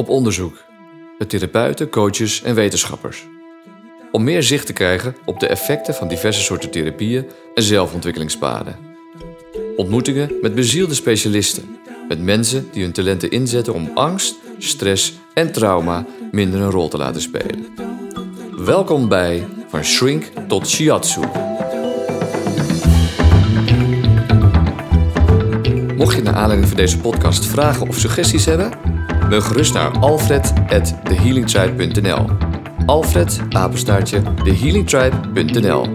op onderzoek met therapeuten, coaches en wetenschappers. Om meer zicht te krijgen op de effecten van diverse soorten therapieën en zelfontwikkelingspaden. Ontmoetingen met bezielde specialisten, met mensen die hun talenten inzetten om angst, stress en trauma minder een rol te laten spelen. Welkom bij Van Shrink tot Shiatsu. Mocht je naar aanleiding van deze podcast vragen of suggesties hebben, mail gerust naar alfred.thehealingtribe.nl Alfred, apenstaartje, thehealingtribe.nl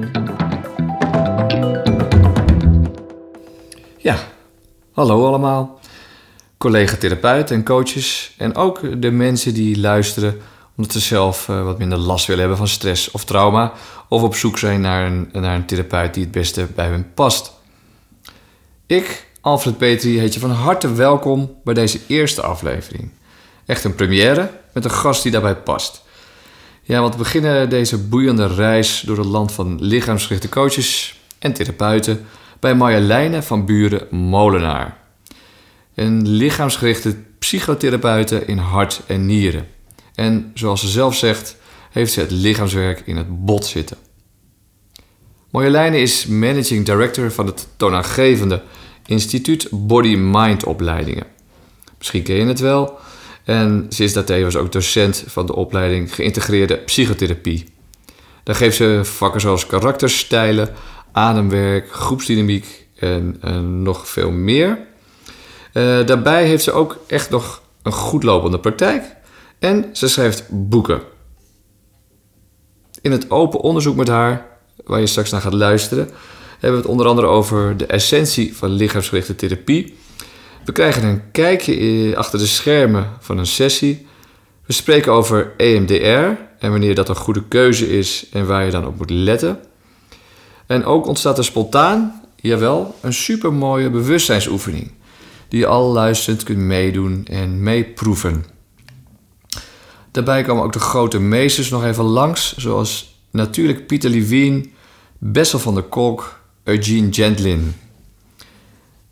Ja, hallo allemaal. Collega-therapeuten en coaches en ook de mensen die luisteren omdat ze zelf uh, wat minder last willen hebben van stress of trauma of op zoek zijn naar een, naar een therapeut die het beste bij hen past. Ik, Alfred Petri, heet je van harte welkom bij deze eerste aflevering. Echt een première met een gast die daarbij past. Ja, want we beginnen deze boeiende reis door het land van lichaamsgerichte coaches en therapeuten bij Marjoleine van Buren Molenaar. Een lichaamsgerichte psychotherapeute in hart en nieren. En zoals ze zelf zegt, heeft ze het lichaamswerk in het bot zitten. Marjoleine is managing director van het toonaangevende instituut Body-Mind opleidingen. Misschien ken je het wel. En ze is daartevens ook docent van de opleiding geïntegreerde psychotherapie. Daar geeft ze vakken zoals karakterstijlen, ademwerk, groepsdynamiek en, en nog veel meer. Uh, daarbij heeft ze ook echt nog een goed lopende praktijk en ze schrijft boeken. In het open onderzoek met haar, waar je straks naar gaat luisteren, hebben we het onder andere over de essentie van lichaamsgerichte therapie. We krijgen een kijkje achter de schermen van een sessie. We spreken over EMDR en wanneer dat een goede keuze is en waar je dan op moet letten. En ook ontstaat er spontaan, jawel, een supermooie bewustzijnsoefening. Die je al luisterend kunt meedoen en meeproeven. Daarbij komen ook de grote meesters nog even langs, zoals natuurlijk Pieter Levine, Bessel van der Kolk, Eugene Gentlin.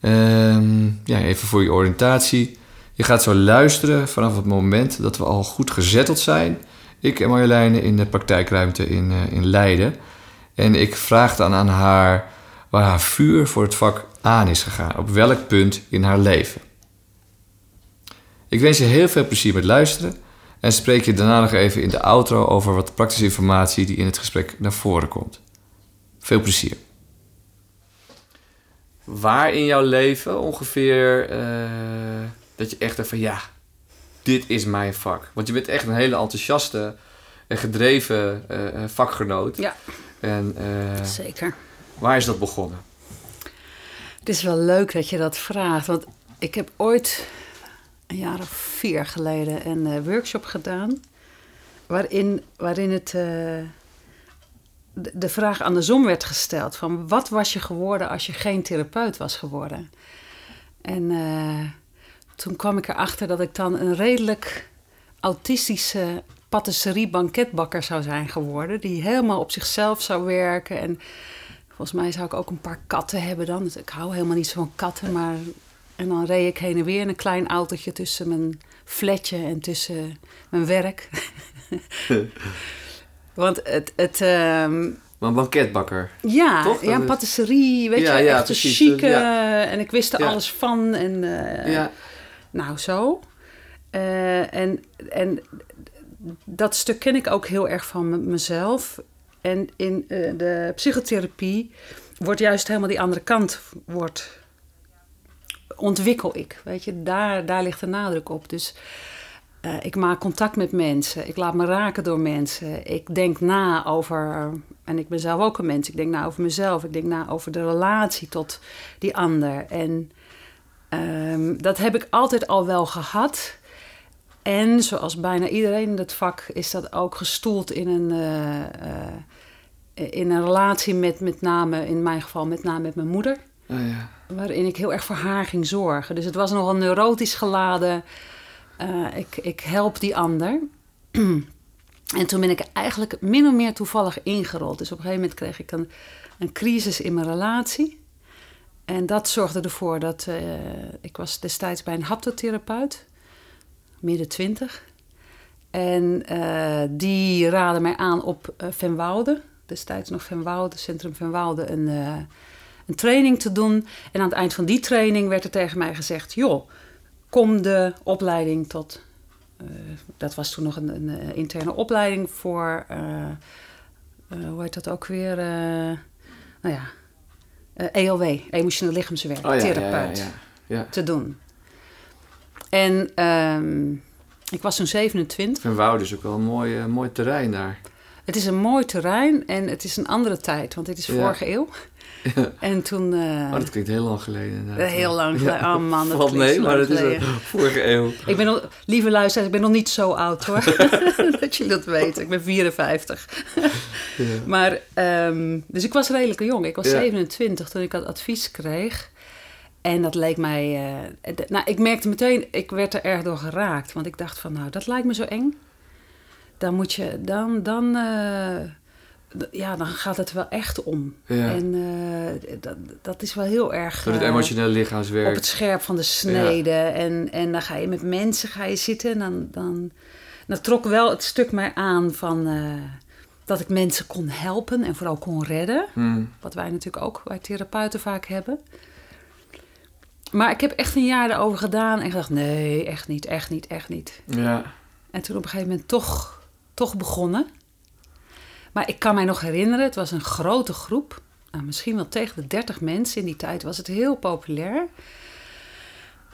Um, ja, even voor je oriëntatie. Je gaat zo luisteren vanaf het moment dat we al goed gezetteld zijn. Ik en Marjoleine in de praktijkruimte in, uh, in Leiden. En ik vraag dan aan haar waar haar vuur voor het vak aan is gegaan. Op welk punt in haar leven. Ik wens je heel veel plezier met luisteren. En spreek je daarna nog even in de outro over wat praktische informatie die in het gesprek naar voren komt. Veel plezier. Waar in jouw leven ongeveer uh, dat je echt van ja, dit is mijn vak? Want je bent echt een hele enthousiaste en gedreven uh, vakgenoot. Ja. En, uh, Zeker. Waar is dat begonnen? Het is wel leuk dat je dat vraagt. Want ik heb ooit een jaar of vier geleden een workshop gedaan. Waarin, waarin het, de, vraag andersom werd gesteld: van wat was je geworden als je geen therapeut was geworden? En uh, toen kwam ik erachter dat ik dan een redelijk autistische patisserie-banketbakker zou zijn geworden. Die helemaal op zichzelf zou werken. En volgens mij zou ik ook een paar katten hebben dan. Dus ik hou helemaal niet zo van katten, maar en dan reed ik heen en weer in een klein autootje tussen mijn flatje en tussen mijn werk. Want het... het um, maar een banketbakker. Ja, Toch? ja een patisserie, weet ja, je, ja, echt een chique. Ja. En ik wist er alles van. En, Ja. Nou, zo. Eh, en, en dat stuk ken ik ook heel erg van mezelf. En in eh, de psychotherapie wordt juist helemaal die andere kant wordt ontwikkel ik. Weet je, daar, daar ligt de nadruk op. Dus eh, ik maak contact met mensen. Ik laat me raken door mensen. Ik denk na over, en ik ben zelf ook een mens. Ik denk na over mezelf. Ik denk na over de relatie tot die ander. En ehm, dat heb ik altijd al wel gehad. En zoals bijna iedereen in het vak is dat ook gestoeld in een, eh, eh, in een relatie met met name, in mijn geval met name met mijn moeder Oh, ja. waarin ik heel erg voor haar ging zorgen. Dus het was nogal neurotisch geladen. Eh, ik, ik help die ander. en toen ben ik eigenlijk min of meer toevallig ingerold. Dus op een gegeven moment kreeg ik een, een crisis in mijn relatie. En dat zorgde ervoor dat... eh, ik was destijds bij een haptotherapeut. midden twintig. En eh, die raadde mij aan op uh, Venwoude, destijds nog Venwoude, Centrum Venwoude, een, uh, een training te doen. En aan het eind van die training werd er tegen mij gezegd: joh, kom de opleiding tot. dat was toen nog een, een interne opleiding voor. hoe heet dat ook weer? nou ja, ELW, emotioneel lichaamswerk, oh, ja, therapeut, ja, ja, te doen. En um, ik was toen 27. En Wouden is ook wel een mooi, mooi terrein daar. Het is een mooi terrein en het is een andere tijd, want dit is vorige eeuw. Ja. En toen... Uh, oh, dat klinkt heel lang geleden. Inderdaad. Heel lang geleden. Ja. Oh man, dat Valt mee, maar het is een vorige eeuw. Ik ben nog, lieve luisteraars, ik ben nog niet zo oud hoor. dat jullie dat weten. Ik ben 54. ja. Maar, um, dus ik was redelijk jong. Ik was 27 toen ik dat advies kreeg. En dat leek mij. Uh, nou, ik merkte meteen, ik werd er erg door geraakt. Want ik dacht van, nou, dat lijkt me zo eng. Dan moet je, dan, dan, uh, ja, dan gaat het wel echt om. Ja. En uh, dat, dat is wel heel erg. Door het emotionele lichaamswerk. Op het scherp van de snede. Ja. En, en dan ga je met mensen ga je zitten. En dan, dan, dan trok wel het stuk mij aan van. dat ik mensen kon helpen en vooral kon redden. Hmm. Wat wij natuurlijk ook bij therapeuten vaak hebben. Maar ik heb echt een jaar erover gedaan en gedacht: nee, echt niet, echt niet, echt niet. Ja. En toen op een gegeven moment toch, toch begonnen. Maar ik kan mij nog herinneren, het was een grote groep. Nou, misschien wel tegen de 30 mensen. In die tijd was het heel populair.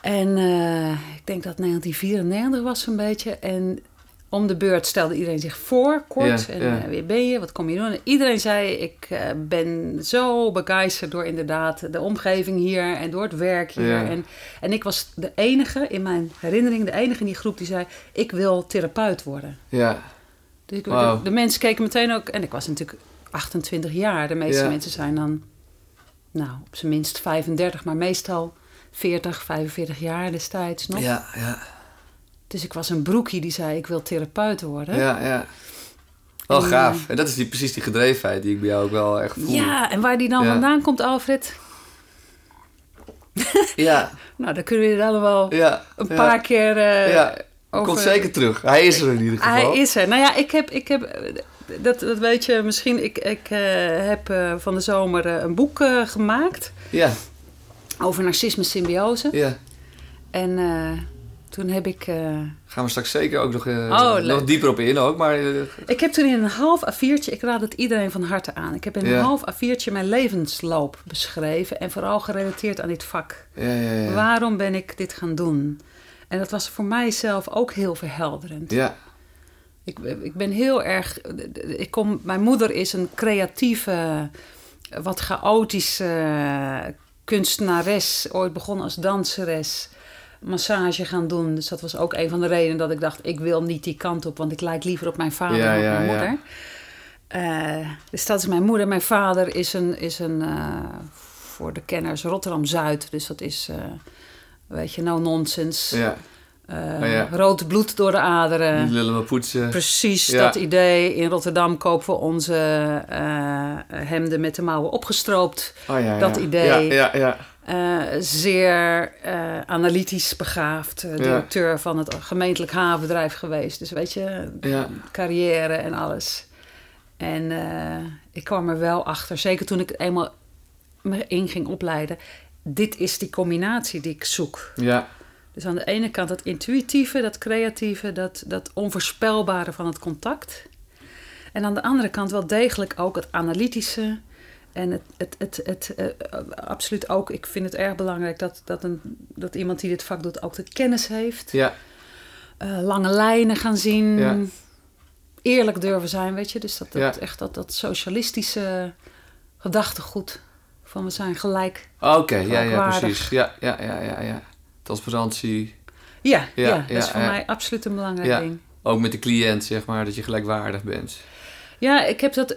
En uh, ik denk dat 1994 was zo'n beetje. En om de beurt stelde iedereen zich voor, kort. Ja, en ja. uh, wie ben je, wat kom je doen? En iedereen zei, ik uh, ben zo begeisterd door inderdaad de omgeving hier en door het werk hier. Ja. En, en ik was de enige, in mijn herinnering, de enige in die groep die zei, ik wil therapeut worden. Ja. Dus de, de, mensen keken meteen ook, en ik was natuurlijk 28 jaar. De meeste Ja. mensen zijn dan, nou, op zijn minst 35, maar meestal 40, 45 jaar destijds nog. Ja, ja. Dus ik was een broekie die zei, ik wil therapeut worden. Ja, ja. Wel En, gaaf. En dat is die, precies die gedrevenheid die ik bij jou ook wel echt voel. Ja, en waar die dan Ja. vandaan komt, Alfred? Ja, Nou, daar kunnen we het allemaal ja. een ja. paar keer eh, Ja, over... Komt zeker terug. Hij is er in ieder geval. Hij is er. Nou ja, ik heb, ik heb dat, dat weet je misschien, ik, ik eh, heb eh, van de zomer eh, een boek gemaakt Ja, over narcisme symbiose. ja. En toen heb ik, Gaan we straks zeker ook nog, Oh, nog dieper op in ook. Maar ik heb toen in een half A4'tje, ik raad het iedereen van harte aan. Ik heb in Ja. een half A4'tje mijn levensloop beschreven en vooral gerelateerd aan dit vak. ja, ja, ja. Waarom ben ik dit gaan doen? En dat was voor mijzelf ook heel verhelderend. Ja, Ik, ik ben heel erg. Ik kom, mijn moeder is een creatieve, wat chaotische kunstenares. Ooit begonnen als danseres. Massage gaan doen. Dus dat was ook een van de redenen dat ik dacht: ik wil niet die kant op, want ik lijk liever op mijn vader Ja, dan op ja, mijn ja. moeder. Eh, dus dat is mijn moeder. Mijn vader is een, is een eh, voor de kenners Rotterdam Zuid. Dus dat is, eh, weet je, no nonsense. ja. Eh, Oh ja. Rood bloed door de aderen. Niet lullen maar poetsen. Precies Ja. dat idee. In Rotterdam kopen we onze eh, hemden met de mouwen opgestroopt. Oh, ja, dat ja. idee. Ja, ja, ja. Eh, zeer analytisch begaafd. directeur van het gemeentelijk havenbedrijf geweest. Dus weet je, carrière en alles. En ik kwam er wel achter, zeker toen ik eenmaal me in ging opleiden. Dit is die combinatie die ik zoek. ja. Dus aan de ene kant dat intuïtieve, dat creatieve, dat, dat onvoorspelbare van het contact. En aan de andere kant wel degelijk ook het analytische. En het, het, het, het eh, absoluut ook, ik vind het erg belangrijk dat, dat, een, dat iemand die dit vak doet ook de kennis heeft. Ja, Eh, lange lijnen gaan zien. Ja. Eerlijk durven zijn, weet je. Dus dat, dat, Ja. echt dat, dat socialistische gedachtegoed. Van we zijn gelijk. oké. Ja, ja, precies. Ja, ja, ja, ja, ja. Transparantie. Ja, ja, Ja, dat is voor mij absoluut een belangrijk ding. Ook met de cliënt, zeg maar, dat je gelijkwaardig bent. Ja, ik heb dat.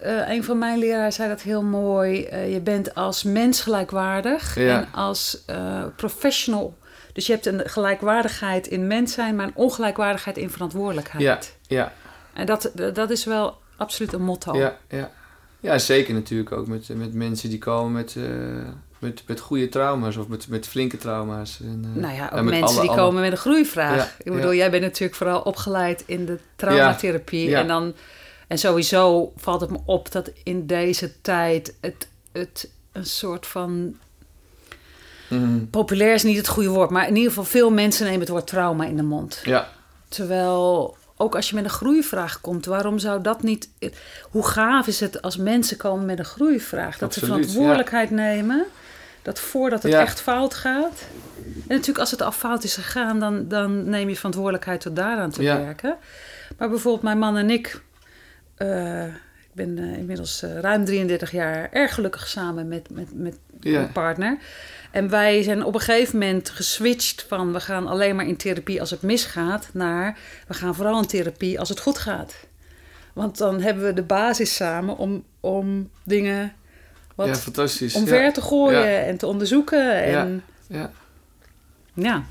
eh, een van mijn leraren zei dat heel mooi. eh, je bent als mens gelijkwaardig en als eh, professional. Dus je hebt een gelijkwaardigheid in mens zijn, maar een ongelijkwaardigheid in verantwoordelijkheid. Ja, ja, En dat, dat is wel absoluut een motto. ja, ja. Ja, zeker natuurlijk ook met, met mensen die komen met, eh, met, met goede trauma's of met, met flinke trauma's. En, uh, nou ja, ook mensen alle- die alle- komen met een groeivraag. Ja, ik bedoel, ja. jij bent natuurlijk vooral opgeleid in de traumatherapie. Ja. En, dan, en sowieso valt het me op dat in deze tijd het, het een soort van... Mhm. Populair is niet het goede woord, maar in ieder geval veel mensen nemen het woord trauma in de mond. Ja, Terwijl ook als je met een groeivraag komt, waarom zou dat niet. Hoe gaaf is het als mensen komen met een groeivraag? Dat ze verantwoordelijkheid nemen. Dat voordat het Ja. echt fout gaat. En natuurlijk, als het al fout is gegaan, dan, dan neem je verantwoordelijkheid tot daaraan te Ja. werken. Maar bijvoorbeeld, mijn man en ik. eh, ik ben eh, inmiddels eh, ruim 33 jaar erg gelukkig samen met, met, met Ja. mijn partner. En wij zijn op een gegeven moment geswitcht van we gaan alleen maar in therapie als het misgaat, naar we gaan vooral in therapie als het goed gaat. Want dan hebben we de basis samen om, om dingen wat ja fantastisch. omver ja. te gooien Ja. en te onderzoeken. En, Ja. ja.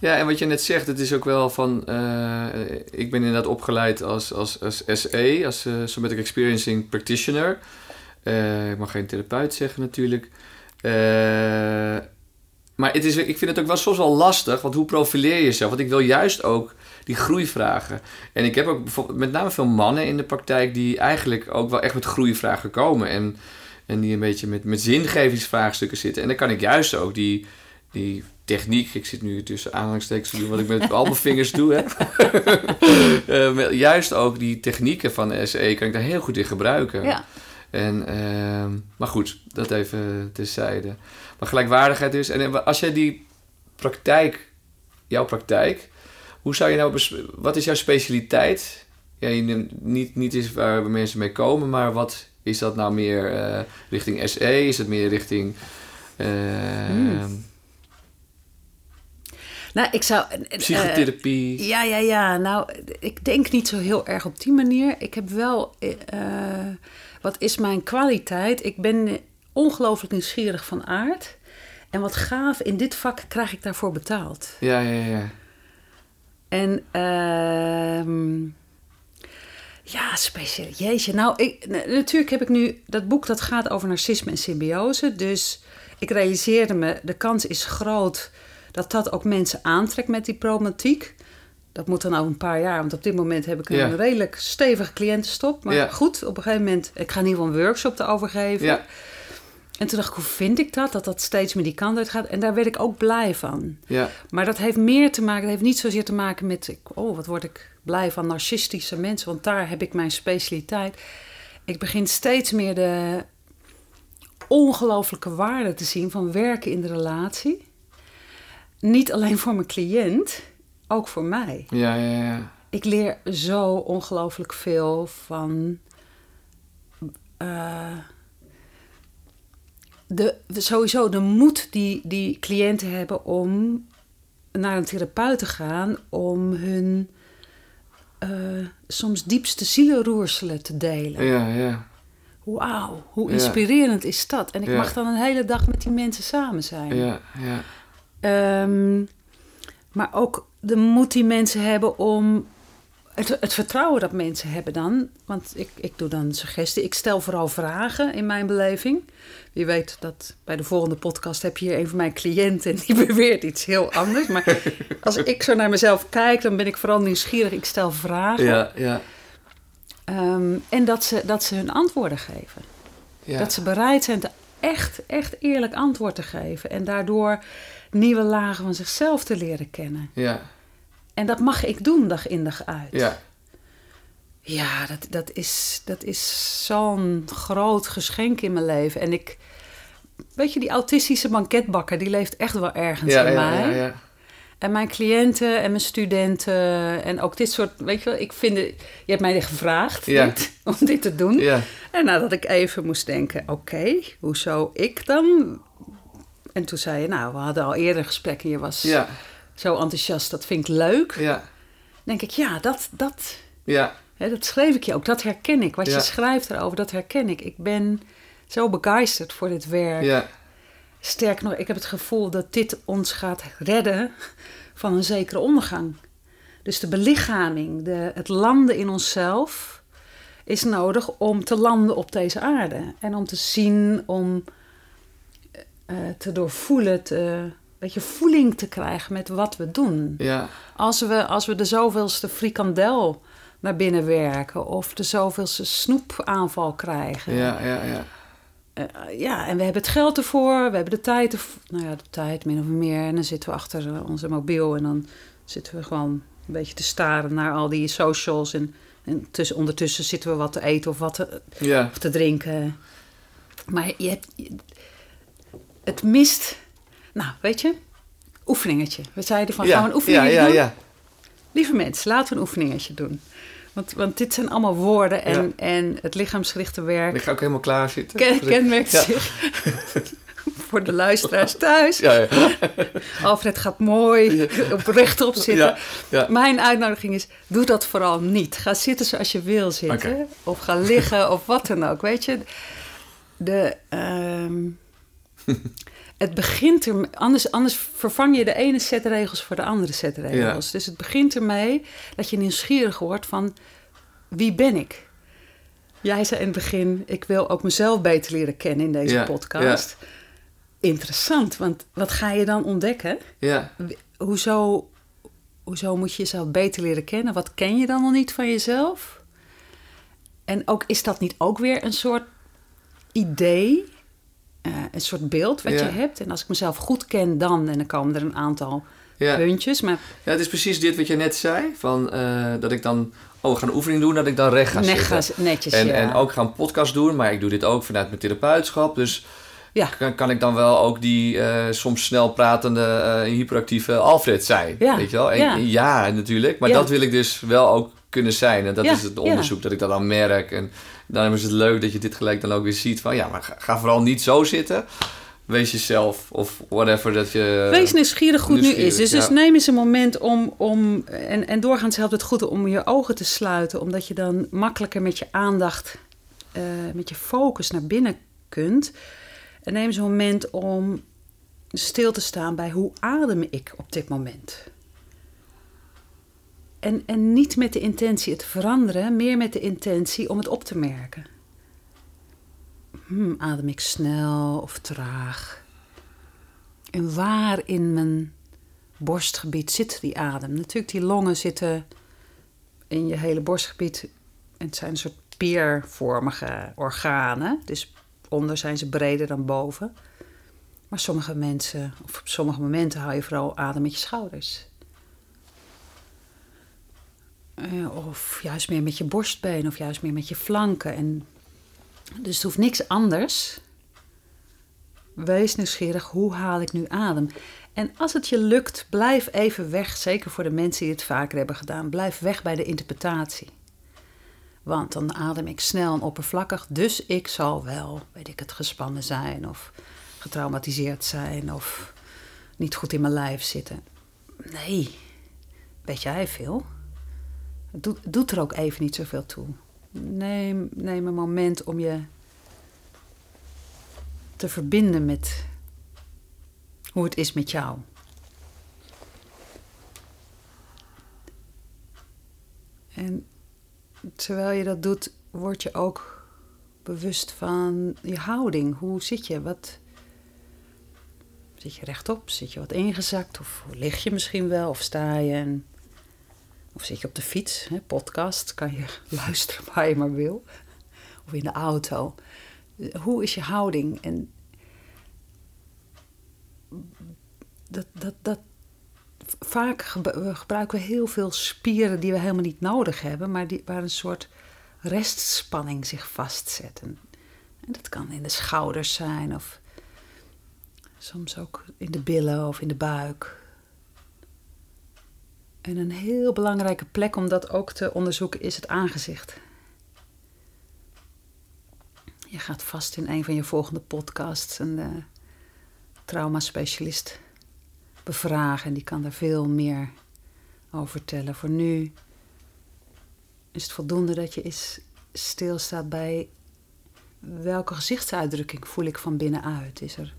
Ja, en wat je net zegt, het is ook wel van... eh, ik ben inderdaad opgeleid als, als, als SE, als eh, Somatic Experiencing Practitioner. Eh, ik mag geen therapeut zeggen natuurlijk. Eh, maar het is, ik vind het ook wel soms wel lastig, want hoe profileer je jezelf? Want ik wil juist ook die groeivragen. En ik heb ook bijvoorbeeld met name veel mannen in de praktijk... die eigenlijk ook wel echt met groeivragen komen. En, en die een beetje met, met zingevingsvraagstukken zitten. En dan kan ik juist ook die, die techniek... Ik zit nu tussen aanhalingstekens te doen wat ik met al mijn vingers doe. Eh, juist ook die technieken van SE kan ik daar heel goed in gebruiken. ja. En, ehm, maar goed, dat even terzijde. Maar gelijkwaardigheid is... En als jij die praktijk, jouw praktijk... Hoe zou je nou... Wat is jouw specialiteit? Ja, je neemt niet, niet eens waar mensen mee komen, maar wat is dat nou meer eh, richting SE? Is het meer richting... ehm, Nou, ik zou. eh, eh, Psychotherapie? Ja, ja, ja. Nou, ik denk niet zo heel erg op die manier. Ik heb wel. Wat is mijn kwaliteit? Ik ben ongelooflijk nieuwsgierig van aard. En wat gaaf, in dit vak krijg ik daarvoor betaald. Ja, ja, ja. En ehm ja, speciaal. Jeetje, nou, ik, natuurlijk heb ik nu dat boek dat gaat over narcisme en symbiose. Dus ik realiseerde me, de kans is groot dat dat ook mensen aantrekt met die problematiek. Dat moet dan over een paar jaar, want op dit moment heb ik een Ja. redelijk stevige cliëntenstop. Maar Ja. goed, op een gegeven moment, ik ga in ieder geval een workshop erover geven. Ja, En toen dacht ik, hoe vind ik dat? Dat dat steeds meer die kant uit gaat. En daar werd ik ook blij van. ja, Maar dat heeft meer te maken, dat heeft niet zozeer te maken met, oh wat word ik blij van narcistische mensen, want daar heb ik mijn specialiteit. Ik begin steeds meer de ongelooflijke waarde te zien van werken in de relatie. Niet alleen voor mijn cliënt, ook voor mij. ja, ja, ja. Ik leer zo ongelooflijk veel van. eh, de, sowieso de moed die, die cliënten hebben om naar een therapeut te gaan om hun eh, soms diepste zielenroerselen te delen. Ja, ja. Wauw, hoe Ja. inspirerend is dat? En ik Ja. mag dan een hele dag met die mensen samen zijn. Ja, ja. Ehm, maar ook de moed die mensen hebben om. Het, het vertrouwen dat mensen hebben dan. Want ik, ik doe dan suggestie. Ik stel vooral vragen in mijn beleving. Wie weet dat bij de volgende podcast heb je hier een van mijn cliënten. En die beweert iets heel anders. Maar als ik zo naar mezelf kijk, dan ben ik vooral nieuwsgierig. Ik stel vragen. Ja, ja. Ehm, en dat ze, dat ze hun antwoorden geven. ja. Dat ze bereid zijn te echt, echt eerlijk antwoord te geven. En daardoor nieuwe lagen van zichzelf te leren kennen. Ja, En dat mag ik doen dag in dag uit. ja. Ja, dat, dat is, dat is zo'n groot geschenk in mijn leven. En ik, weet je, die autistische banketbakker, die leeft echt wel ergens Ja, in ja, mij. ja, ja. En mijn cliënten en mijn studenten en ook dit soort, weet je wel, ik vind, je hebt mij gevraagd dit, om dit te doen. Ja, En nadat ik even moest denken, oké, hoezo ik dan? En toen zei je, nou, we hadden al eerder gesprekken, je was ja, zo enthousiast, dat vind ik leuk. ja, denk ik, ja, dat, dat, ja, hè, dat schreef ik je ook, dat herken ik. Wat Ja. je schrijft erover, dat herken ik. Ik ben zo begeisterd voor dit werk. ja, Sterker nog, ik heb het gevoel dat dit ons gaat redden van een zekere ondergang. Dus de belichaming, de, het landen in onszelf is nodig om te landen op deze aarde. En om te zien, om eh, te doorvoelen, te, weet je, voeling te krijgen met wat we doen. Ja. Als we, als we de zoveelste frikandel naar binnen werken of de zoveelste snoepaanval krijgen. Ja, ja, ja. Eh, ja, en we hebben het geld ervoor, we hebben de tijd ervoor. Nou ja, de tijd min of meer. En dan zitten we achter eh, onze mobiel en dan zitten we gewoon een beetje te staren naar al die socials. En, en tussen, ondertussen zitten we wat te eten of wat te, Ja. of te drinken. Maar je hebt, je- het mist, nou weet je, oefeningetje. We zeiden van, ja. gaan we een oefeningetje ja, ja, doen? ja. Lieve mensen, laten we een oefeningetje doen. Want, want dit zijn allemaal woorden en, en het lichaamsgerichte werk Ik ga ook helemaal klaar zitten. ken, kenmerkt zich voor de luisteraars thuis. Ja, ja. Alfred gaat mooi op rechtop zitten. Mijn uitnodiging is, doe dat vooral niet. Ga zitten zoals je wil zitten. Of ga liggen of wat dan ook. Weet je, de, ehm, het begint er... Anders, anders vervang je de ene set regels voor de andere set regels. Dus het begint ermee dat je nieuwsgierig wordt van... Wie ben ik? Jij zei in het begin, ik wil ook mezelf beter leren kennen in deze Ja, podcast. Interessant, want wat ga je dan ontdekken? ja. Hoezo, hoezo moet je jezelf beter leren kennen? Wat ken je dan nog niet van jezelf? En ook, is dat niet ook weer een soort idee, eh, een soort beeld wat Ja. je hebt? En als ik mezelf goed ken, dan, en dan komen er een aantal Ja. puntjes. Maar Ja, het is precies dit wat je net zei. Van, eh, dat ik dan, oh, we gaan een oefening doen, dat ik dan recht ga zitten. netjes, En, ja. en ook gaan podcast doen, maar ik doe dit ook vanuit mijn therapeutschap. Dus Ja. kan, kan ik dan wel ook die eh, soms snel pratende, eh, hyperactieve Alfred zijn. Ja, Weet je wel? En, ja. ja, natuurlijk. Maar dat wil ik dus wel ook kunnen zijn. En dat is het onderzoek dat ik dat dan merk. En daarom is het leuk dat je dit gelijk dan ook weer ziet. Van ja, maar ga, ga vooral niet zo zitten. Wees jezelf of whatever dat je... Wees nieuwsgierig hoe het nu is. Dus, dus neem eens een moment om, om en, en doorgaans helpt het goed om je ogen te sluiten, omdat je dan makkelijker met je aandacht, eh, met je focus naar binnen kunt. En neem eens een moment om stil te staan bij hoe adem ik op dit moment. En, en niet met de intentie het veranderen, meer met de intentie om het op te merken. Hmm, adem ik snel of traag? En waar in mijn borstgebied zit die adem? Natuurlijk, die longen zitten in je hele borstgebied. Het zijn een soort peervormige organen. Dus onder zijn ze breder dan boven. Maar sommige mensen, of op sommige momenten hou je vooral adem met je schouders. Eh, Of juist meer met je borstbeen, of juist meer met je flanken. En dus het hoeft niks anders. Wees nieuwsgierig, hoe haal ik nu adem? En als het je lukt, blijf even weg. Zeker voor de mensen die het vaker hebben gedaan. Blijf weg bij de interpretatie. Want dan adem ik snel en oppervlakkig. Dus ik zal wel, weet ik het, gespannen zijn. Of getraumatiseerd zijn. Of niet goed in mijn lijf zitten. Nee, weet jij veel? Het doet, er ook even niet zoveel toe. Neem, neem een moment om je te verbinden met hoe het is met jou. En terwijl je dat doet, word je ook bewust van je houding. Hoe zit je? Wat, zit je rechtop? Zit je wat ingezakt? Of lig je misschien wel? Of sta je? Of zit je op de fiets? Hè? Podcast, kan je luisteren waar je maar wil. Of in de auto. Hoe is je houding? En dat, dat, dat, vaak gebruiken we heel veel spieren die we helemaal niet nodig hebben, maar die, waar een soort restspanning zich vastzet. En dat kan in de schouders zijn, of soms ook in de billen of in de buik. En een heel belangrijke plek om dat ook te onderzoeken is het aangezicht. Je gaat vast in een van je volgende podcasts een uh, traumaspecialist bevragen. En die kan daar veel meer over vertellen. Voor nu is het voldoende dat je eens stilstaat bij welke gezichtsuitdrukking voel ik van binnenuit. Is er.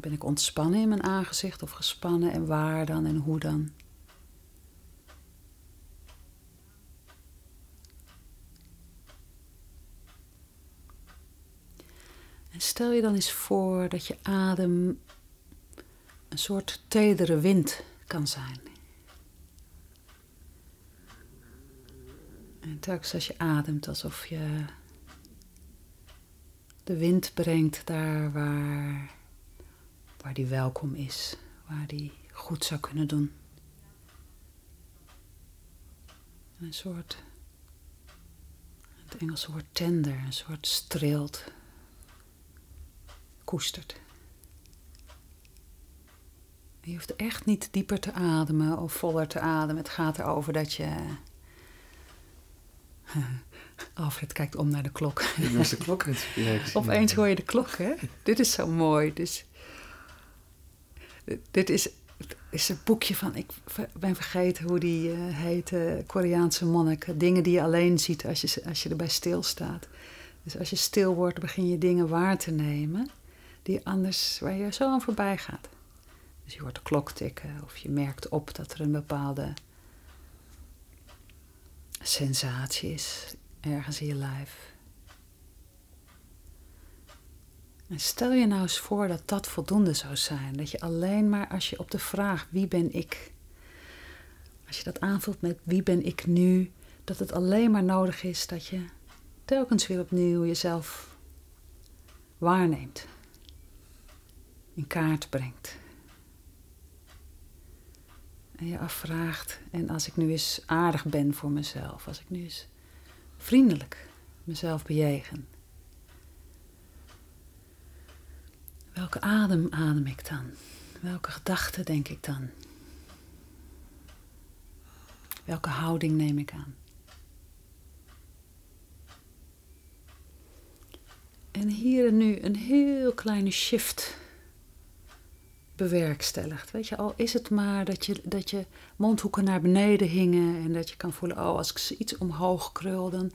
Ben ik ontspannen in mijn aangezicht of gespannen en waar dan en hoe dan? stel je dan eens voor dat je adem een soort tedere wind kan zijn. En telkens als je ademt, alsof je de wind brengt daar waar, waar die welkom is, waar die goed zou kunnen doen. Een soort, het Engelse woord tender, een soort streelt, koestert. Je hoeft echt niet dieper te ademen of voller te ademen. Het gaat erover dat je. Alfred kijkt om naar de klok. Dat is de klok. Opeens hoor je de klok, hè? Dit is zo mooi. Dus, dit is, is een boekje van, ik ben vergeten hoe die uh, heet, uh, Koreaanse monnik. Dingen die je alleen ziet als je, als je erbij stilstaat. Dus als je stil wordt, begin je dingen waar te nemen die anders, waar je zo aan voorbij gaat. Dus je hoort de klok tikken of je merkt op dat er een bepaalde sensatie is ergens in je lijf. En stel je nou eens voor dat dat voldoende zou zijn. Dat je alleen maar als je op de vraag wie ben ik, als je dat aanvult met wie ben ik nu, dat het alleen maar nodig is dat je telkens weer opnieuw jezelf waarneemt, in kaart brengt. En je afvraagt, en als ik nu eens aardig ben voor mezelf, als ik nu eens vriendelijk mezelf bejegen. Welke adem adem ik dan? Welke gedachten denk ik dan? Welke houding neem ik aan? En hier en nu een heel kleine shift bewerkstelligt. Weet je, al is het maar dat je, dat je mondhoeken naar beneden hingen en dat je kan voelen, oh, als ik iets omhoog krul, dan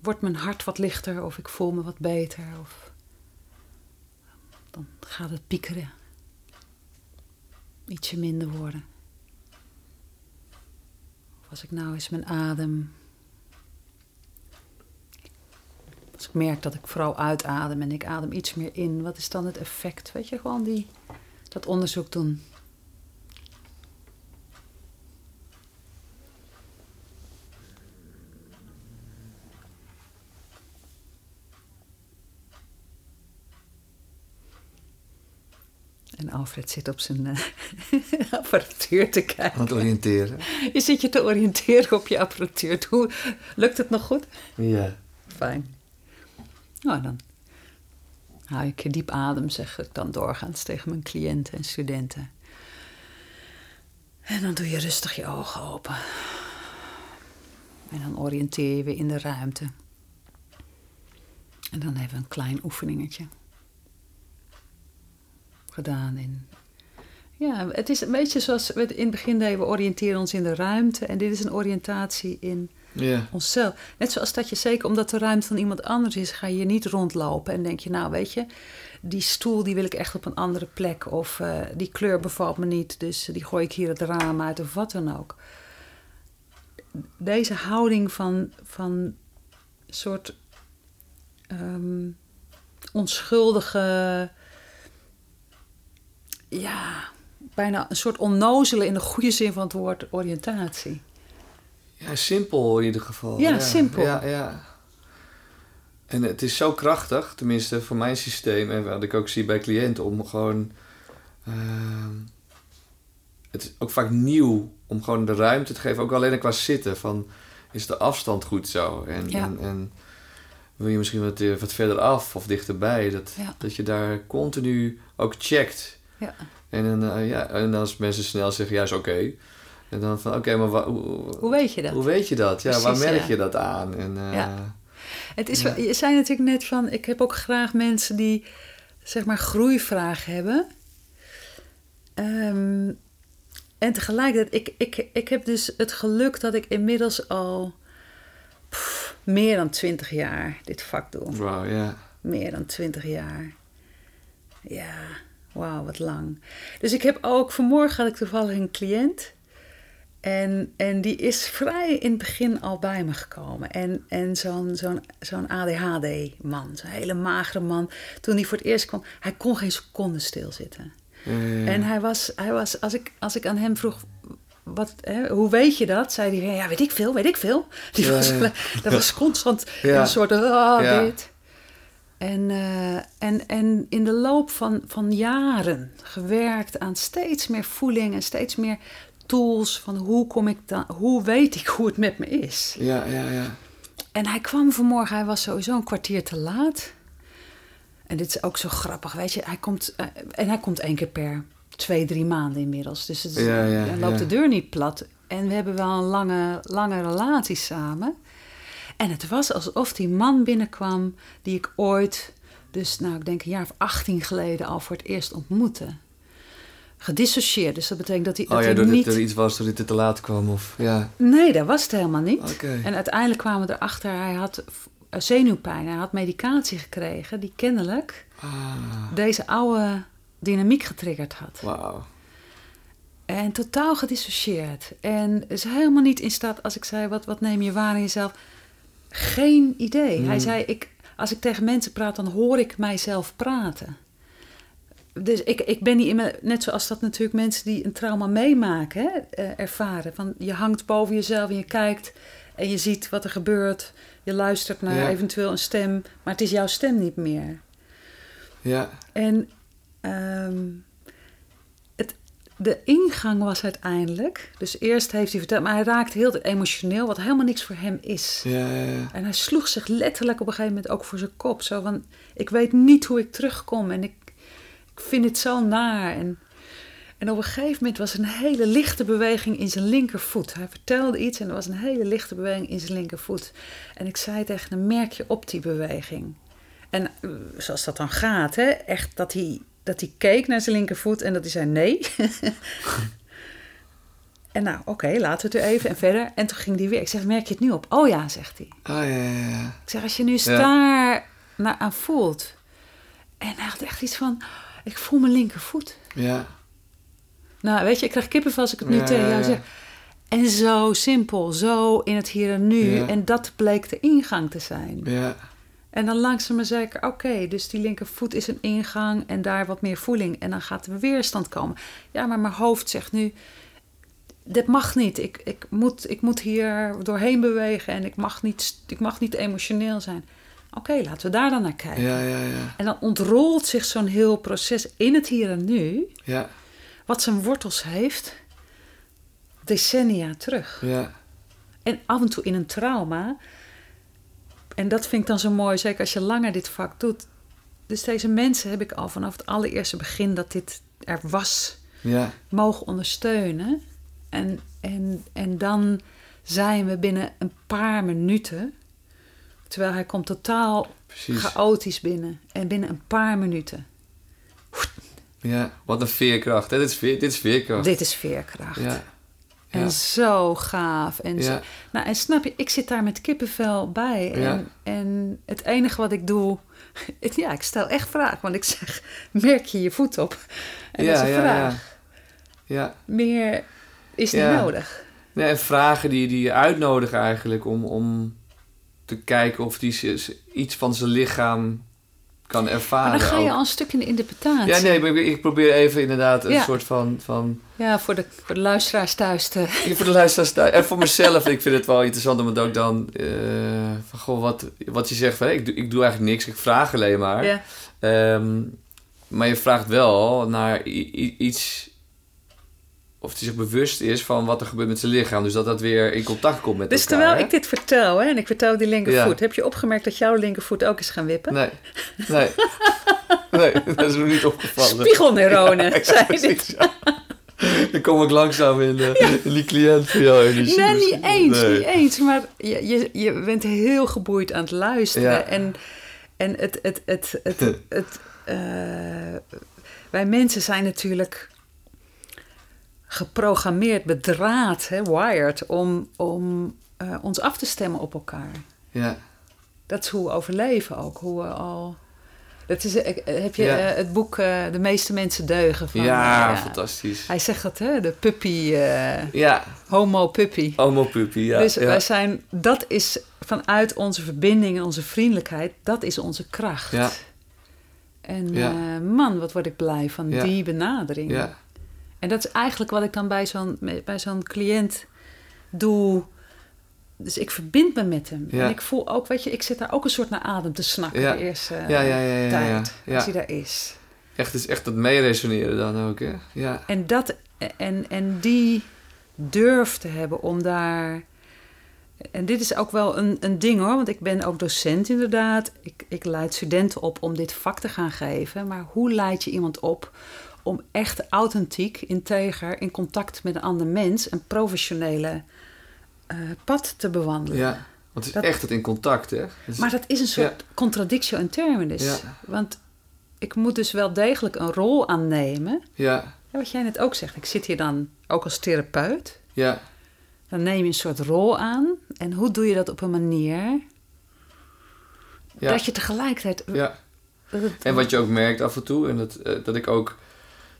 wordt mijn hart wat lichter of ik voel me wat beter of dan gaat het piekeren. Ietsje minder worden. Of als ik nou eens mijn adem. Als ik merk dat ik vooral uitadem en ik adem iets meer in, wat is dan het effect? Weet je, gewoon die, dat onderzoek doen. En Alfred zit op zijn uh, apparatuur te kijken. Aan het oriënteren. Je zit je te oriënteren op je apparatuur. Hoe, lukt het nog goed? Ja. Fijn. Nou, dan haal ik diep adem, zeg ik dan doorgaans tegen mijn cliënten en studenten. En dan doe je rustig je ogen open. En dan oriënteer je weer in de ruimte. En dan hebben we een klein oefeningetje gedaan. In, ja, het is een beetje zoals we in het begin deden, we oriënteren ons in de ruimte. En dit is een oriëntatie in Ja. onszelf. Net zoals dat je zeker omdat de ruimte van iemand anders is, ga je niet rondlopen en denk je, nou weet je, die stoel die wil ik echt op een andere plek. Of eh, die kleur bevalt me niet, dus die gooi ik hier het raam uit of wat dan ook. Deze houding van, van soort ehm, onschuldige, ja, bijna een soort onnozele in de goede zin van het woord oriëntatie. Ja, simpel in ieder geval. Ja, simpel. Ja, ja. En het is zo krachtig, tenminste voor mijn systeem en wat ik ook zie bij cliënten, om gewoon. ehm, het is ook vaak nieuw om gewoon de ruimte te geven, ook alleen qua zitten. Van is de afstand goed zo? En, Ja. en, en wil je misschien wat, eh, wat verder af of dichterbij? Dat, Ja. dat je daar continu ook checkt. Ja. En, dan, eh, ja, en als mensen snel zeggen, ja, is oké. En dan van, oké, maar hoe, Hoe weet je dat? hoe weet je dat? Ja, waar merk ja. je dat aan? En, eh, Ja. Het is, Je zei natuurlijk net van, ik heb ook graag mensen die zeg maar groeivragen hebben. Ehm, en tegelijkertijd, ik, ik, ik heb dus het geluk dat ik inmiddels al pff, meer dan twintig jaar dit vak doe. Wauw, ja. Meer dan twintig jaar. Ja, wauw, wat lang. Dus ik heb ook, vanmorgen had ik toevallig een cliënt. En, en die is vrij in het begin al bij me gekomen. En, en zo'n zo'n zo'n ADHD-man, zo'n hele magere man. Toen hij voor het eerst kwam, hij kon geen seconde stilzitten. Ja. En hij was, hij was als, ik, als ik aan hem vroeg, wat, hè, hoe weet je dat? Zei hij, ja, weet ik veel, weet ik veel. Die Ja, was, ja. Dat was constant Ja. een soort, ah, dit. En, eh, en, en in de loop van, van jaren gewerkt aan steeds meer voeling en steeds meer tools van hoe kom ik dan, hoe weet ik hoe het met me is. ja, ja, ja. En hij kwam vanmorgen, hij was sowieso een kwartier te laat. En dit is ook zo grappig, weet je. Hij komt, eh, en hij komt één keer per twee, drie maanden inmiddels. Dus het is, Ja, ja, hij loopt ja. de deur niet plat. En we hebben wel een lange, lange relatie samen. En het was alsof die man binnenkwam die ik ooit, dus nou ik denk een jaar of 18 geleden al voor het eerst ontmoette. Gedissocieerd, dus dat betekent dat hij, dat Oh ja, hij doordat niet... er iets was dat het te laat kwam. Of, ja, Nee, dat was het helemaal niet. En uiteindelijk kwamen we erachter, hij had v- zenuwpijn. Hij had medicatie gekregen die kennelijk Ah, deze oude dynamiek getriggerd had. wauw. En totaal gedissocieerd. En is helemaal niet in staat, als ik zei, wat, wat neem je waar in jezelf? Geen idee. Hij Hmm. zei, ik, als ik tegen mensen praat, dan hoor ik mijzelf praten. Dus ik, ik ben niet in mijn, net zoals dat natuurlijk mensen die een trauma meemaken, hè, eh, ervaren. Van je hangt boven jezelf en je kijkt en je ziet wat er gebeurt. Je luistert naar Ja. eventueel een stem, maar het is jouw stem niet meer. Ja, En ehm, de ingang was uiteindelijk. Dus eerst heeft hij verteld, maar hij raakte heel emotioneel, wat helemaal niks voor hem is. ja, ja, ja. En hij sloeg zich letterlijk op een gegeven moment ook voor zijn kop. Zo van: Ik weet niet hoe ik terugkom en ik, ik vind het zo naar. En, en op een gegeven moment was een hele lichte beweging in zijn linkervoet. Hij vertelde iets en er was een hele lichte beweging in zijn linkervoet. En ik zei tegen hem: Merk je op die beweging? En eh, zoals dat dan gaat, hè? echt dat hij, dat hij keek naar zijn linkervoet en dat hij zei: Nee. en nou, oké, laten we het er even en verder. En toen ging hij weer. Ik zeg: Merk je het nu op? Oh ja, zegt hij. Ah, ja, ja, ja. Ik zeg, als je nu eens daar naar aan voelt. En hij had echt iets van, ik voel mijn linkervoet. Ja, Nou, weet je, ik krijg kippenvel als ik het nu Ja, tegen jou zeg. En zo simpel, zo in het hier en nu. En dat bleek de ingang te zijn. ja, En dan langzaam maar zeker, oké, dus die linkervoet is een ingang en daar wat meer voeling. En dan gaat er weerstand komen. Ja, maar mijn hoofd zegt nu, dit mag niet. Ik, ik, moet, ik moet hier doorheen bewegen en ik mag niet, ik mag niet emotioneel zijn. Oké, laten we daar dan naar kijken. ja, ja, ja. En dan ontrolt zich zo'n heel proces in het hier en nu, Ja, wat zijn wortels heeft, decennia terug. ja, En af en toe in een trauma. En dat vind ik dan zo mooi, zeker als je langer dit vak doet. Dus deze mensen heb ik al vanaf het allereerste begin dat dit er was, ja, mogen ondersteunen. En, en, en dan zijn we binnen een paar minuten, terwijl hij komt totaal precies. chaotisch binnen. En binnen een paar minuten. Ja, wat een veerkracht. Dit is, veer, dit is veerkracht. Dit is veerkracht. Ja, En ja, zo gaaf. En, zo- nou, en snap je, ik zit daar met kippenvel bij. En, Ja. en het enige wat ik doe... Ja, ik stel echt vragen. Want ik zeg, merk je je voet op? En dat is een ja, vraag. ja. Ja, Meer is niet nodig. Nee, en vragen die, die je uitnodigen eigenlijk om, om te kijken of die iets van zijn lichaam kan ervaren. Maar dan ga je ook. al een stuk in de interpretatie. Ja, nee, maar ik, probeer even inderdaad een Ja. soort van... van Ja, voor de, voor de luisteraars thuis te... Ja, voor de luisteraars thuis. En voor mezelf, ik vind het wel interessant om het ook dan... eh, van, goh, wat, wat je zegt van... ik, doe, ik doe eigenlijk niks, ik vraag alleen maar. Ja. Ehm, maar je vraagt wel naar iets... Of hij zich bewust is van wat er gebeurt met zijn lichaam. Dus dat dat weer in contact komt met Dus elkaar. terwijl hè? ik dit vertel, hè, en ik vertel die linkervoet... Ja. heb je opgemerkt dat jouw linkervoet ook is gaan wippen? Nee, nee. nee, dat is nog niet opgevallen. Spiegelneuronen, Ja, zei dit. Dan kom ik langzaam in, eh, in die cliënt van jou. energie. Nee, niet eens, Nee. niet eens. Maar je, je, je bent heel geboeid aan het luisteren. Ja. En, en het... het, het, het, het, eh, wij mensen zijn natuurlijk geprogrammeerd, bedraad, hè, wired... om, om eh, ons af te stemmen op elkaar. Ja, Dat is hoe we overleven ook. Hoe we al Dat is, eh, heb je Ja. eh, het boek De meeste mensen deugen van... ja, fantastisch. Hij zegt dat, hè? De puppy, Ja, homo puppy. homo puppy, ja. dus ja. wij zijn, dat is vanuit onze verbinding en onze vriendelijkheid, dat is onze kracht. Ja. En man, wat word ik blij van die benadering. ja. En dat is eigenlijk wat ik dan bij zo'n, bij zo'n cliënt doe. Dus ik verbind me met hem. Ja. En ik voel ook, weet je, ik zit daar ook een soort naar adem te snakken Ja. de eerste Ja, ja, ja, ja, tijd. Als hij daar is. Echt, is echt dat meeresoneren dan ook, hè? Ja. En, dat, en, en die durf te hebben om daar. En dit is ook wel een, een ding hoor, want ik ben ook docent inderdaad. Ik, ik leid studenten op om dit vak te gaan geven. Maar hoe leid je iemand op om echt authentiek, integer, in contact met een ander mens een professionele eh, pad te bewandelen? ja. Want het is Dat- echt het in contact, hè? Dus- Maar dat is een soort contradictio in terminis. Ja. Want ik moet dus wel degelijk een rol aannemen. ja, Ja, wat jij net ook zegt, ik zit hier dan ook als therapeut. ja, Dan neem je een soort rol aan. En hoe doe je dat op een manier ja. dat je tegelijkertijd. ja. dat het- En wat je ook merkt af en toe, en dat, eh, dat ik ook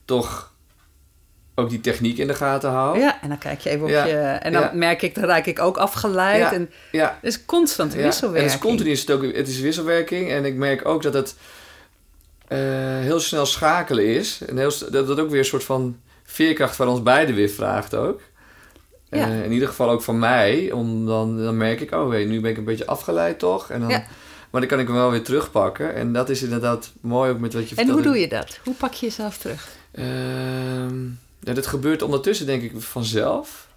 toch ook die techniek in de gaten hou. Ja, en dan kijk je even op Ja, je. En dan ja. merk ik, dan raak ik ook afgeleid. Ja, En ja. het is constant Ja, wisselwerking. En het is continu is het ook, het is wisselwerking. En ik merk ook dat het eh, heel snel schakelen is. En heel, dat dat ook weer een soort van veerkracht van ons beiden weer vraagt ook. Eh, in ieder geval ook van mij. Om dan, dan merk ik, oh hey, nu ben ik een beetje afgeleid toch? En dan. Maar dan kan ik hem wel weer terugpakken. En dat is inderdaad mooi ook met wat je En hoe doe je dat? Hoe pak je jezelf terug? Ehm, ja, dat gebeurt ondertussen denk ik vanzelf.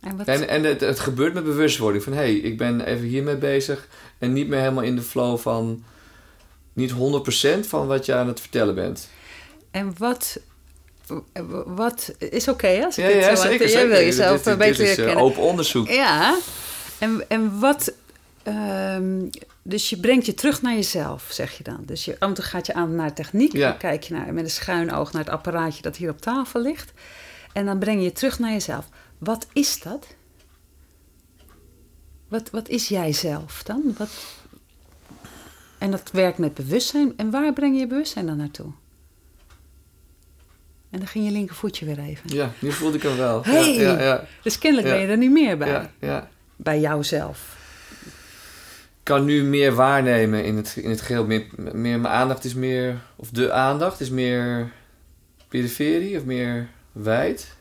En wat, En, en het, het gebeurt met bewustwording van hé, hey, ik ben even hiermee bezig en niet meer helemaal in de flow van niet 100% van wat je aan het vertellen bent. en wat, wat is oké als ik Ja, dit ja, zo zeker. Jij wil jezelf dit, een beetje is eh, open onderzoek. Ja, en, en wat. ehm, dus je brengt je terug naar jezelf, zeg je dan. Dus je, en toe gaat je aan naar techniek. Ja. Dan kijk je naar, met een schuin oog naar het apparaatje dat hier op tafel ligt. En dan breng je je terug naar jezelf. Wat is dat? Wat, wat is jijzelf dan? Wat... En dat werkt met bewustzijn. En waar breng je je bewustzijn dan naartoe? En dan ging je linkervoetje weer even. Ja, nu voelde ik hem wel. Hey! Ja, ja, Dus kennelijk ben je er niet meer bij. ja, ja. Bij jouzelf. Ik kan nu meer waarnemen in het, in het geheel. Meer, meer mijn aandacht is meer, of de aandacht is meer periferie of meer wijd.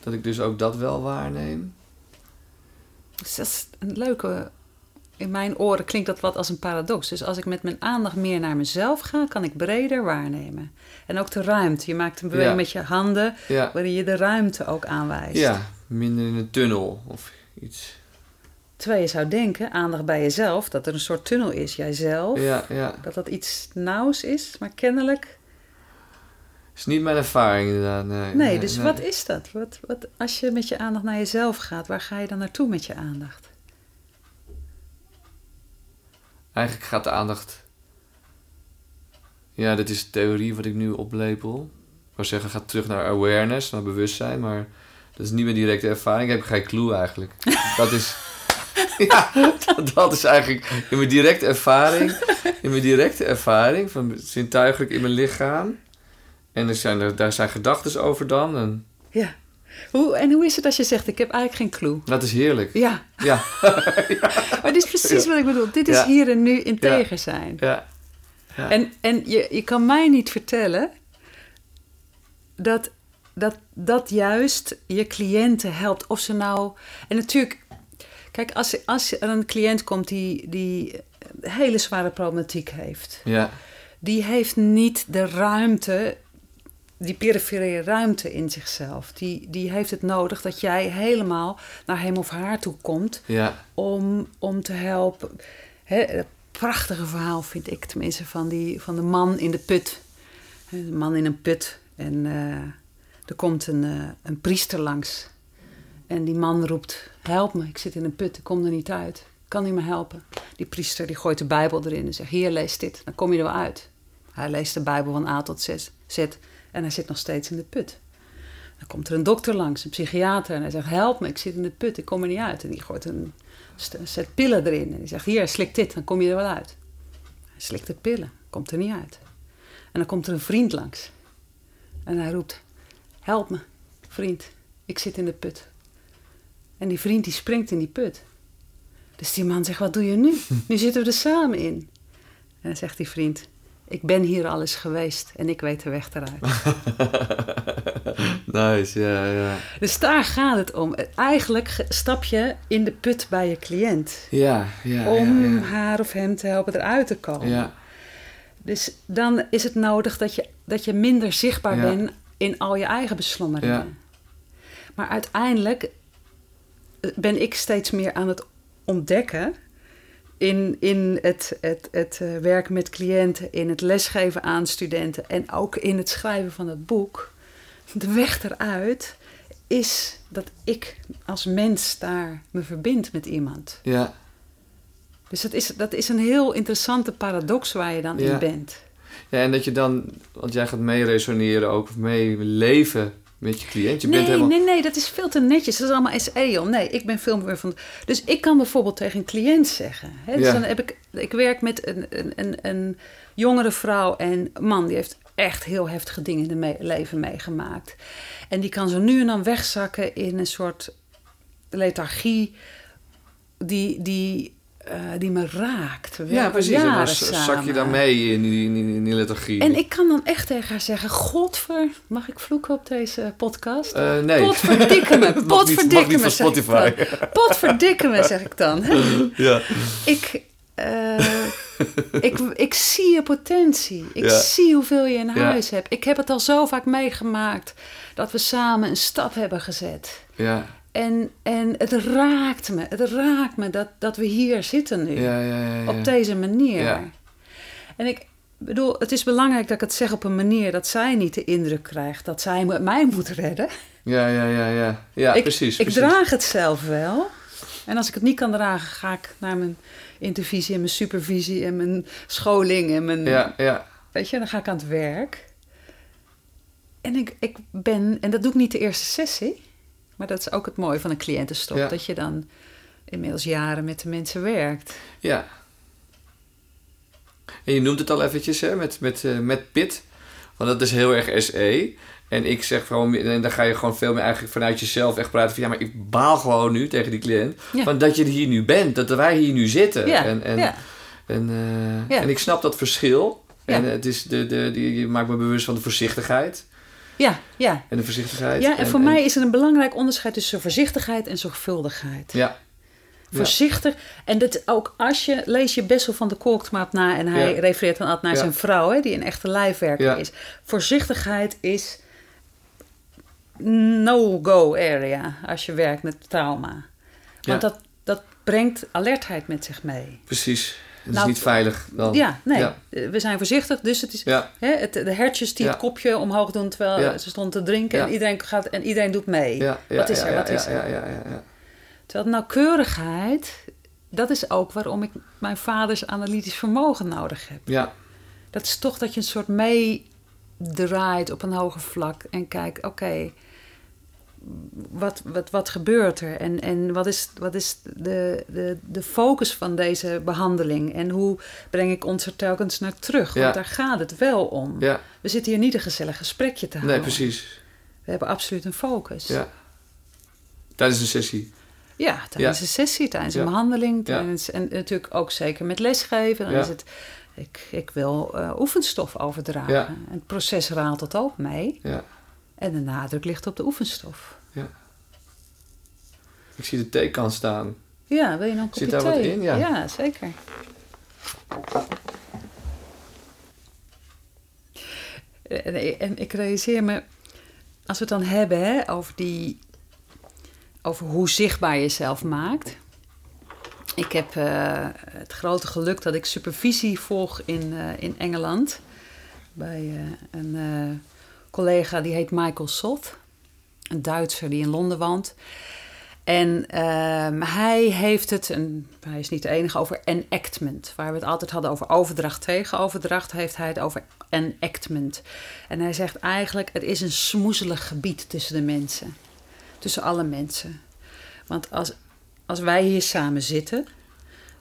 Dat ik dus ook dat wel waarneem. Dus dat is een leuke. In mijn oren klinkt dat wat als een paradox. Dus als ik met mijn aandacht meer naar mezelf ga, kan ik breder waarnemen. En ook de ruimte. Je maakt een beweging Ja. met je handen, Ja, waarin je de ruimte ook aanwijst. ja minder in een tunnel of iets. Terwijl je zou denken, aandacht bij jezelf, dat er een soort tunnel is. Jijzelf, Ja, ja. dat dat iets nauws is, maar kennelijk. is niet mijn ervaring inderdaad. Nee, Nee, dus nee. wat is dat? Wat, wat, als je met je aandacht naar jezelf gaat, waar ga je dan naartoe met je aandacht? Eigenlijk gaat de aandacht... Ja, dit is de theorie wat ik nu oplepel. Ik wou zeggen, gaat terug naar awareness, naar bewustzijn. Maar dat is niet mijn directe ervaring. Ik heb geen clue eigenlijk. dat is... Ja, dat, dat is eigenlijk in mijn directe ervaring. In mijn directe ervaring van zintuigelijk in mijn lichaam. En er zijn, er, daar zijn gedachten over dan. En Ja. Hoe, en hoe is het als je zegt, ik heb eigenlijk geen clue? dat is heerlijk. Ja, Ja, maar dit is precies wat ik bedoel. Dit is hier en nu integer zijn. ja. ja. En, en je, je kan mij niet vertellen dat, dat dat juist je cliënten helpt. Of ze nou. En natuurlijk, kijk, als, als er een cliënt komt die, die hele zware problematiek heeft, ja. die heeft niet de ruimte, die perifere ruimte in zichzelf. Die, die heeft het nodig dat jij helemaal naar hem of haar toe komt ja. om, om te helpen. Het prachtige verhaal vind ik tenminste van, die, van de man in de put. De man in een put. En eh, er komt een, eh, een priester langs. En die man roept, help me, ik zit in een put, ik kom er niet uit. Kan u me helpen? Die priester die gooit de Bijbel erin en zegt, hier lees dit, dan kom je er wel uit. Hij leest de Bijbel van A tot Z, en hij zit nog steeds in de put. Dan komt er een dokter langs, een psychiater, en hij zegt: Help me, ik zit in de put, ik kom er niet uit. En die gooit een set pillen erin. En die zegt: Hier, slik dit, dan kom je er wel uit. Hij slikt de pillen. Komt er niet uit. En dan komt er een vriend langs. En hij roept: Help me, vriend, ik zit in de put. En die vriend die springt in die put. Dus die man zegt: Wat doe je nu? Nu zitten we er samen in. En dan zegt die vriend: Ik ben hier al eens geweest en ik weet de weg eruit. nice, ja, ja. Dus daar gaat het om. Eigenlijk ge- stap je in de put bij je cliënt. Ja, ja, om ja, ja. haar of hem te helpen eruit te komen. Ja, Dus dan is het nodig dat je, dat je minder zichtbaar Ja. bent in al je eigen beslommeringen. Ja. Maar uiteindelijk ben ik steeds meer aan het ontdekken in, in het, het, het eh, werken met cliënten, in het lesgeven aan studenten en ook in het schrijven van het boek. De weg eruit is dat ik als mens daar me verbind met iemand. ja. Dus dat is, dat is een heel interessante paradox waar je dan Ja. in bent. Ja, en dat je dan, want jij gaat mee resoneren ook, of mee leven met je cliënt. Je nee, bent helemaal... nee, nee, dat is veel te netjes. Dat is allemaal SE, joh. Nee, ik ben veel meer van... Dus ik kan bijvoorbeeld tegen een cliënt zeggen... Hè, dus Ja. dan heb ik... Ik werk met een, een, een, een jongere vrouw en man... die heeft echt heel heftige dingen in het me- leven meegemaakt. En die kan zo nu en dan wegzakken in een soort lethargie... die, die, eh, die me raakt. We Ja, precies. En zak je samen. daar mee in die, in die. En ik kan dan echt tegen haar zeggen: Godver, mag ik vloeken op deze podcast? Eh, nee. Potverdikke me, potverdikke me, van zeg ik Spotify. dan. Potverdikke me, zeg ik dan. ja. Ik, eh, ik, ik zie je potentie. Ik Ja. zie hoeveel je in Ja. huis hebt. Ik heb het al zo vaak meegemaakt dat we samen een stap hebben gezet. Ja, En, en het raakt me. Het raakt me dat, dat we hier zitten nu ja, ja, ja. ja. op deze manier. Ja. En ik bedoel, het is belangrijk dat ik het zeg op een manier dat zij niet de indruk krijgt dat zij me- mij moet redden. Ja, ja, ja, ja. Ja, ik, precies. Ik precies. draag het zelf wel. En als ik het niet kan dragen, ga ik naar mijn intervisie en mijn supervisie en mijn scholing en mijn. Ja, ja. Weet je, dan ga ik aan het werk. En ik, ik ben, en dat doe ik niet de eerste sessie, maar dat is ook het mooie van een cliëntenstop, Ja. dat je dan inmiddels jaren met de mensen werkt. Ja. En je noemt het al eventjes, hè, met, met, eh, met PIT. Want dat is heel erg SE. En ik zeg gewoon, en dan ga je gewoon veel meer eigenlijk vanuit jezelf echt praten van... Ja, maar ik baal gewoon nu tegen die cliënt. Ja. Van dat je hier nu bent, dat wij hier nu zitten. Ja, en, en, ja. en, eh, en ik snap dat verschil. En het is de, de, die, je maakt me bewust van de voorzichtigheid. Ja, ja. En de voorzichtigheid. Ja, en voor mij is er een belangrijk onderscheid tussen voorzichtigheid en zorgvuldigheid. Ja, Voorzichtig. En dat ook als je lees je Bessel van de Kolkmaat na en hij Ja. refereert dan altijd naar Ja. zijn vrouw, hè, die een echte lijfwerker is. Voorzichtigheid is no-go area als je werkt met trauma. Want dat, dat brengt alertheid met zich mee. precies. Het Nou, is niet veilig dan. Ja, nee. Ja. Eh, We zijn voorzichtig, dus het is Ja, hè, het, de hertjes die Ja. het kopje omhoog doen terwijl ze stond te drinken en iedereen gaat en iedereen doet mee. Wat is er? Wat is ja, er? Ja, ja, ja, ja. Terwijl nauwkeurigheid, dat is ook waarom ik mijn vaders analytisch vermogen nodig heb. ja. Dat is toch dat je een soort meedraait op een hoger vlak en kijkt, oké, wat, wat, wat gebeurt er? En, en wat is, wat is de, de, de focus van deze behandeling? En hoe breng ik ons er telkens naar terug? Ja. Want daar gaat het wel om. ja. We zitten hier niet een gezellig gesprekje te houden. Nee, precies. We hebben absoluut een focus. Ja. Tijdens een sessie. Ja, tijdens Ja. een sessie, tijdens een behandeling. Tijdens, En natuurlijk ook zeker met lesgeven. Dan is het, ik, ik wil eh, oefenstof overdragen. Het proces raalt dat ook mee. Ja. En de nadruk ligt op de oefenstof. Ik zie de theekant staan. Ja, wil je nog een kopje Zit daar wat in? Ja. ja, zeker. En, en ik realiseer me, als we het dan hebben hè, over, die, over hoe zichtbaar je jezelf maakt. Ik heb eh, het grote geluk dat ik supervisie volg in, eh, in Engeland. Bij eh, een eh, collega die heet Michael Sot. Een Duitser die in Londen woont. En ehm, hij heeft het, hij is niet de enige, over enactment. Waar we het altijd hadden over overdracht tegen overdracht, heeft hij het over enactment. En hij zegt eigenlijk, het is een smoezelig gebied tussen de mensen. Tussen alle mensen. Want als, als wij hier samen zitten,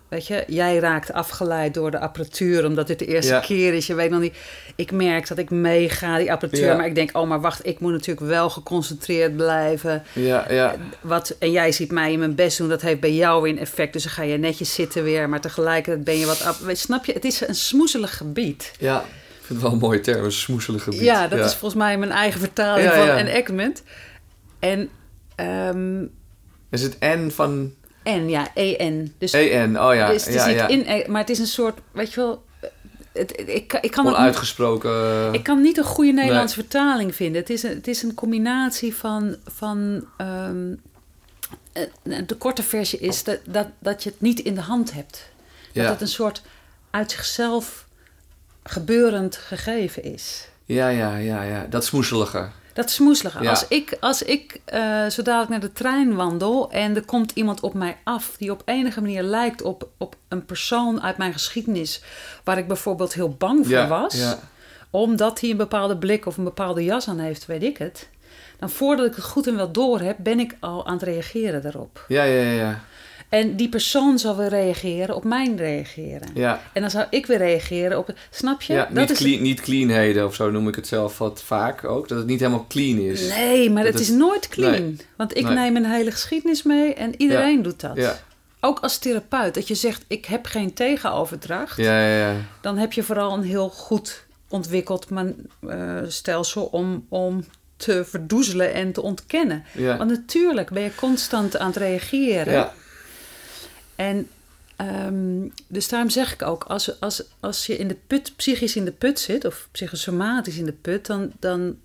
Weet je, jij raakt afgeleid door de apparatuur omdat dit de eerste Ja. keer is. Je weet nog niet. Ik merk dat ik meega, die apparatuur. Ja. Maar ik denk, oh, maar wacht, ik moet natuurlijk wel geconcentreerd blijven. Ja, ja. Wat, en jij ziet mij in mijn best doen, dat heeft bij jou weer een effect. Dus dan ga je netjes zitten weer, maar tegelijkertijd ben je wat... af- Snap je? Het is een smoezelig gebied. Ja, ik vind het wel een mooie term, een smoeselig gebied. Ja, dat is volgens mij mijn eigen vertaling van enactment. En, ehm, Is het N van en ja, EN. Dus, EN? Oh ja, dus het is ja, niet in, maar het is een soort, weet je wel... Het, ik, ik, kan het niet- eh, ik kan niet een goede Nederlandse vertaling vinden. Het is een, het is een combinatie van. van ehm, eh, de korte versie is dat, dat, dat je het niet in de hand hebt. Dat ja. het een soort uit zichzelf gebeurend gegeven is. ja, ja, ja, ja. Dat smoeselige. Dat is smoeselig. Ja. Als ik, als ik eh, zo dadelijk naar de trein wandel en er komt iemand op mij af die op enige manier lijkt op, op een persoon uit mijn geschiedenis, waar ik bijvoorbeeld heel bang voor Ja, was, ja. omdat hij een bepaalde blik of een bepaalde jas aan heeft, weet ik het. Dan voordat ik het goed en wel door heb, ben ik al aan het reageren daarop. Ja, ja, ja, ja. En die persoon zal weer reageren op mijn reageren. Ja, En dan zou ik weer reageren op. Snap je? ja Dat niet, is- clean, niet cleanheden of zo noem ik het zelf wat vaak ook. Dat het niet helemaal clean is. Nee, maar Dat het is nooit clean. Nee. Want ik Nee. neem een hele geschiedenis mee en iedereen doet dat. Ja, Ook als therapeut. Dat je zegt, ik heb geen tegenoverdracht. ja, ja. ja. Dan heb je vooral een heel goed ontwikkeld man, eh, stelsel om, om te verdoezelen en te ontkennen. ja. Want natuurlijk ben je constant aan het reageren. ja. En ehm, dus daarom zeg ik ook, als, als, als je in de put, psychisch in de put zit, of psychosomatisch in de put, dan, dan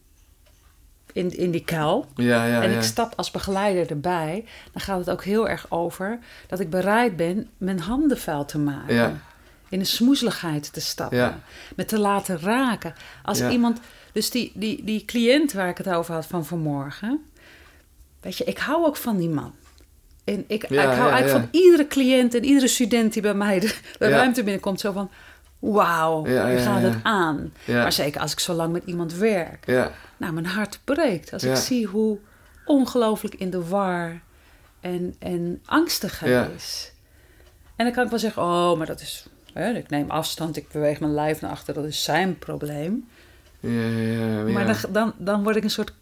in, in die kuil. Ja, ja, en ja. ik stap als begeleider erbij, dan gaat het ook heel erg over dat ik bereid ben mijn handen vuil te maken. In de smoezeligheid te stappen. Met te laten raken. Als iemand, dus die, die, die cliënt waar ik het over had van vanmorgen. Weet je, ik hou ook van die man. En ik, Ja, ik hou ja, eigenlijk van iedere cliënt en iedere student die bij mij de, ruimte binnenkomt. Zo van, wauw, je gaat het aan. Maar zeker als ik zo lang met iemand werk. Nou, mijn hart breekt als ik zie hoe ongelooflijk in de war en, en angstig hij is. En dan kan ik wel zeggen, oh, maar dat is... Hè, ik neem afstand, ik beweeg mijn lijf naar achter, dat is zijn probleem. ja, ja, ja. Maar dan, dan, dan word ik een soort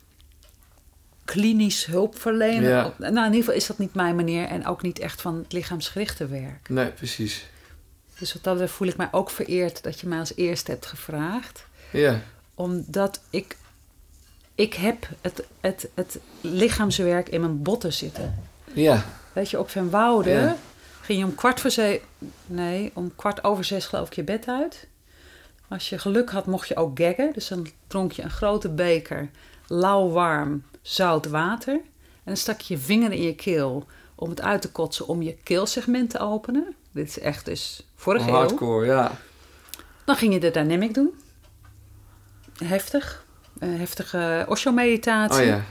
klinisch hulpverlener. Ja. Op- Nou, in ieder geval is dat niet mijn manier en ook niet echt van het lichaamsgerichte werk. Nee, precies. Dus wat dat voel ik mij ook vereerd dat je mij als eerste hebt gevraagd. Ja, Omdat ik, ik heb het, het, het lichaamswerk in mijn botten zitten. ja, Weet je, op Van Wouden Ja. ging je om kwart voor zes... Nee, om kwart over zes geloof ik je bed uit. Als je geluk had, mocht je ook gaggen. Dus dan dronk je een grote beker lauw warm zout water. En dan stak je je vinger in je keel om het uit te kotsen om je keelsegment te openen. Dit is echt dus vorige eeuw. hardcore, ja. Dan ging je de dynamic doen. Heftig. Een heftige Osho-meditatie. Oh ja,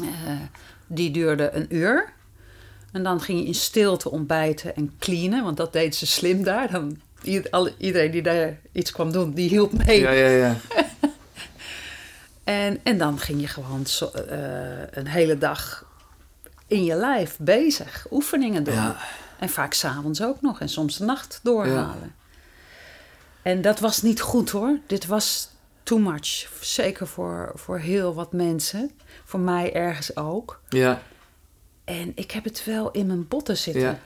Eh, die duurde een uur. En dan ging je in stilte ontbijten en cleanen, want dat deed ze slim daar. Dan, iedereen die daar iets kwam doen, die hielp mee. ja, ja, ja. En, en dan ging je gewoon zo- eh, een hele dag in je lijf bezig, oefeningen doen. Ja. En vaak s'avonds ook nog en soms de nacht doorhalen. En dat was niet goed hoor. Dit was too much. Zeker voor, voor heel wat mensen. Voor mij ergens ook. Ja, En ik heb het wel in mijn botten zitten. Ja.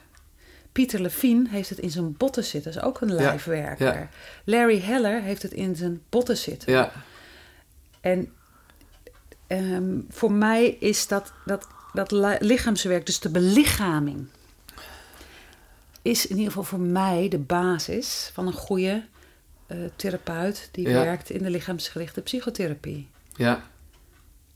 Pieter Levine heeft het in zijn botten zitten. Dat is ook een lijfwerker. ja. Larry Heller heeft het in zijn botten zitten. ja, En ehm, voor mij is dat, dat, dat li- lichaamswerk, dus de belichaming, is in ieder geval voor mij de basis van een goede eh, therapeut die Ja. werkt in de lichaamsgerichte psychotherapie. ja,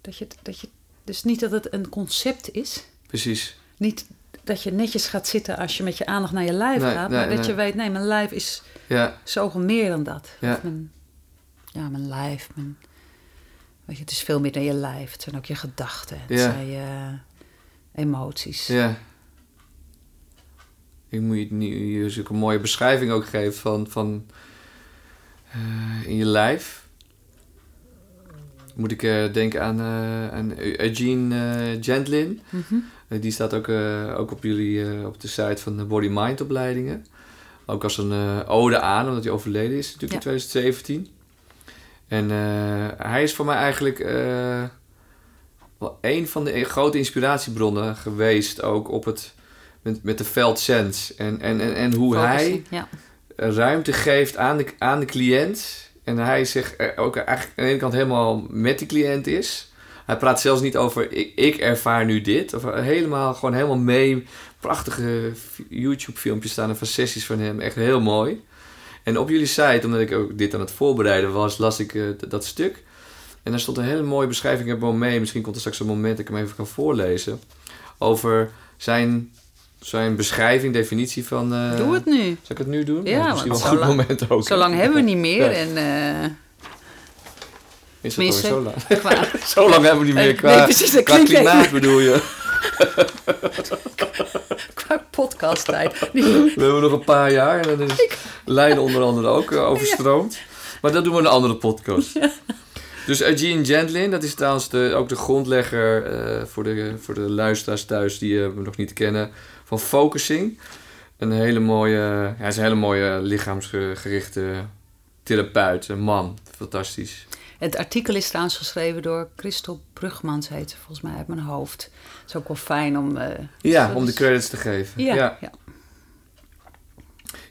Dat je, dat je, dus niet dat het een concept is, precies. niet dat je netjes gaat zitten als je met je aandacht naar je lijf Nee, gaat, nee, maar dat nee. je weet, nee, mijn lijf is Ja, zoveel meer dan dat. Ja. Of mijn, ja, mijn lijf, mijn, weet je, het is veel meer dan je lijf. Het zijn ook je gedachten, het Ja. zijn je emoties. ja. Ik moet je, nu- een mooie beschrijving ook geven van, van eh, in je lijf. moet ik eh, denken aan, eh, aan Eugene eh, Gentlin. Mhm. Die staat ook, ook op jullie op de site van de Body Mind opleidingen. Ook als een ode aan, omdat hij overleden is natuurlijk Ja. in 2017. En eh, hij is voor mij eigenlijk eh, wel een van de grote inspiratiebronnen geweest. Ook op het, met, met de Felt Sense. En, en, en, en hoe hij Ja. ruimte geeft aan de, aan de cliënt. En hij zich ook eigenlijk aan de ene kant helemaal met die cliënt is. Hij praat zelfs niet over ik, ik ervaar nu dit. Of helemaal, gewoon helemaal mee. Prachtige YouTube filmpjes staan er van sessies van hem. Echt heel mooi. En op jullie site, omdat ik ook dit aan het voorbereiden was, las ik eh, dat stuk. En daar stond een hele mooie beschrijving. Hem mee. Misschien komt er straks een moment dat ik hem even kan voorlezen. Over zijn, zijn beschrijving, definitie van... eh, Doe het nu. zal ik het nu doen? Ja, Nou, misschien wel een goed zo lang- moment ook. Zo lang hebben we niet meer. Ja. En, eh, Is Tenminste, zo lang? qua, zo lang hebben we niet meer Eh, qua, nee, precies, qua klimaat bedoel je. qua podcasttijd. Die- We hebben nog een paar jaar en dan is Leiden onder andere ook eh, overstroomd. Maar dat doen we in een andere podcast. Dus Eugene Gentlin, dat is trouwens de, ook de grondlegger eh, voor, de, voor de luisteraars thuis die eh, me nog niet kennen van Focusing. Een hele mooie, hij is een hele mooie lichaamsgerichte therapeut, een man. Fantastisch. Het artikel is trouwens geschreven door Christel Brugmans, heet ze volgens mij uit mijn hoofd. Het is ook wel fijn om... eh, Ja, om de credits te geven. Ja, ja. ja.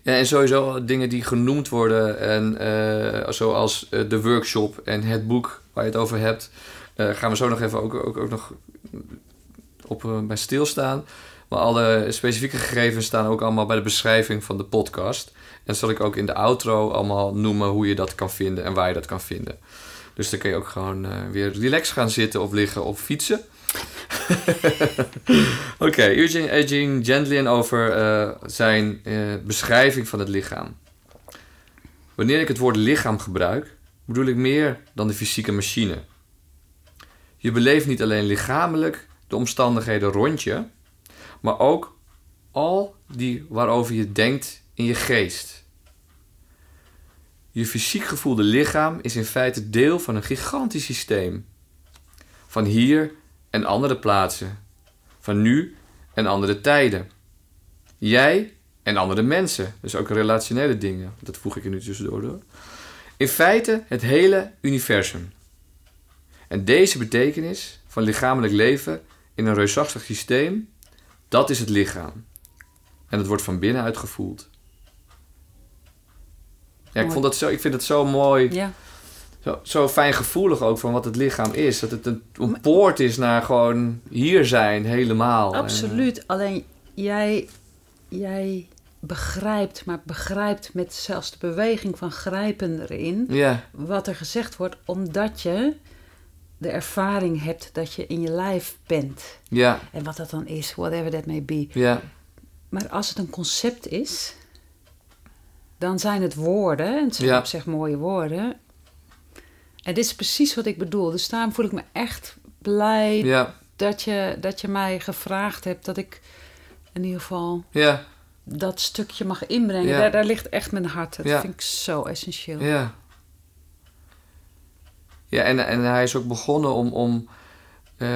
Ja, en sowieso dingen die genoemd worden, en, eh, zoals eh, de workshop en het boek waar je het over hebt, eh, gaan we zo nog even ook, ook, ook nog op, bij stilstaan. Maar alle specifieke gegevens staan ook allemaal bij de beschrijving van de podcast. En zal ik ook in de outro allemaal noemen hoe je dat kan vinden en waar je dat kan vinden. Dus dan kun je ook gewoon eh, weer relaxed gaan zitten of liggen of fietsen. Oké, Eugene, Eugene Gentlin over eh, zijn eh, beschrijving van het lichaam. Wanneer ik het woord lichaam gebruik, bedoel ik meer dan de fysieke machine. Je beleeft niet alleen lichamelijk de omstandigheden rond je, maar ook al die waarover je denkt in je geest. Je fysiek gevoelde lichaam is in feite deel van een gigantisch systeem. Van hier en andere plaatsen. Van nu en andere tijden. Jij en andere mensen. Dus ook relationele dingen. Dat voeg ik er nu tussendoor door. In feite het hele universum. En deze betekenis van lichamelijk leven in een reusachtig systeem, dat is het lichaam. En het wordt van binnenuit gevoeld. Ja, ik, vond dat zo, ik vind het zo mooi. ja. Zo, zo fijn gevoelig ook van wat het lichaam is. Dat het een, een poort is naar gewoon hier zijn helemaal. En, Absoluut. Alleen jij, jij begrijpt, maar begrijpt met zelfs de beweging van grijpen erin, ja, wat er gezegd wordt, omdat je de ervaring hebt dat je in je lijf bent. ja, En wat dat dan is, whatever that may be. ja, Maar als het een concept is, dan zijn het woorden, en het zijn Ja. op zich mooie woorden. En dit is precies wat ik bedoel. Dus daarom voel ik me echt blij ja, dat, je, dat je mij gevraagd hebt dat ik in ieder geval ja, dat stukje mag inbrengen. Ja. Daar, daar ligt echt mijn hart. Dat vind ik zo essentieel. ja. Ja, en, en hij is ook begonnen om, om eh,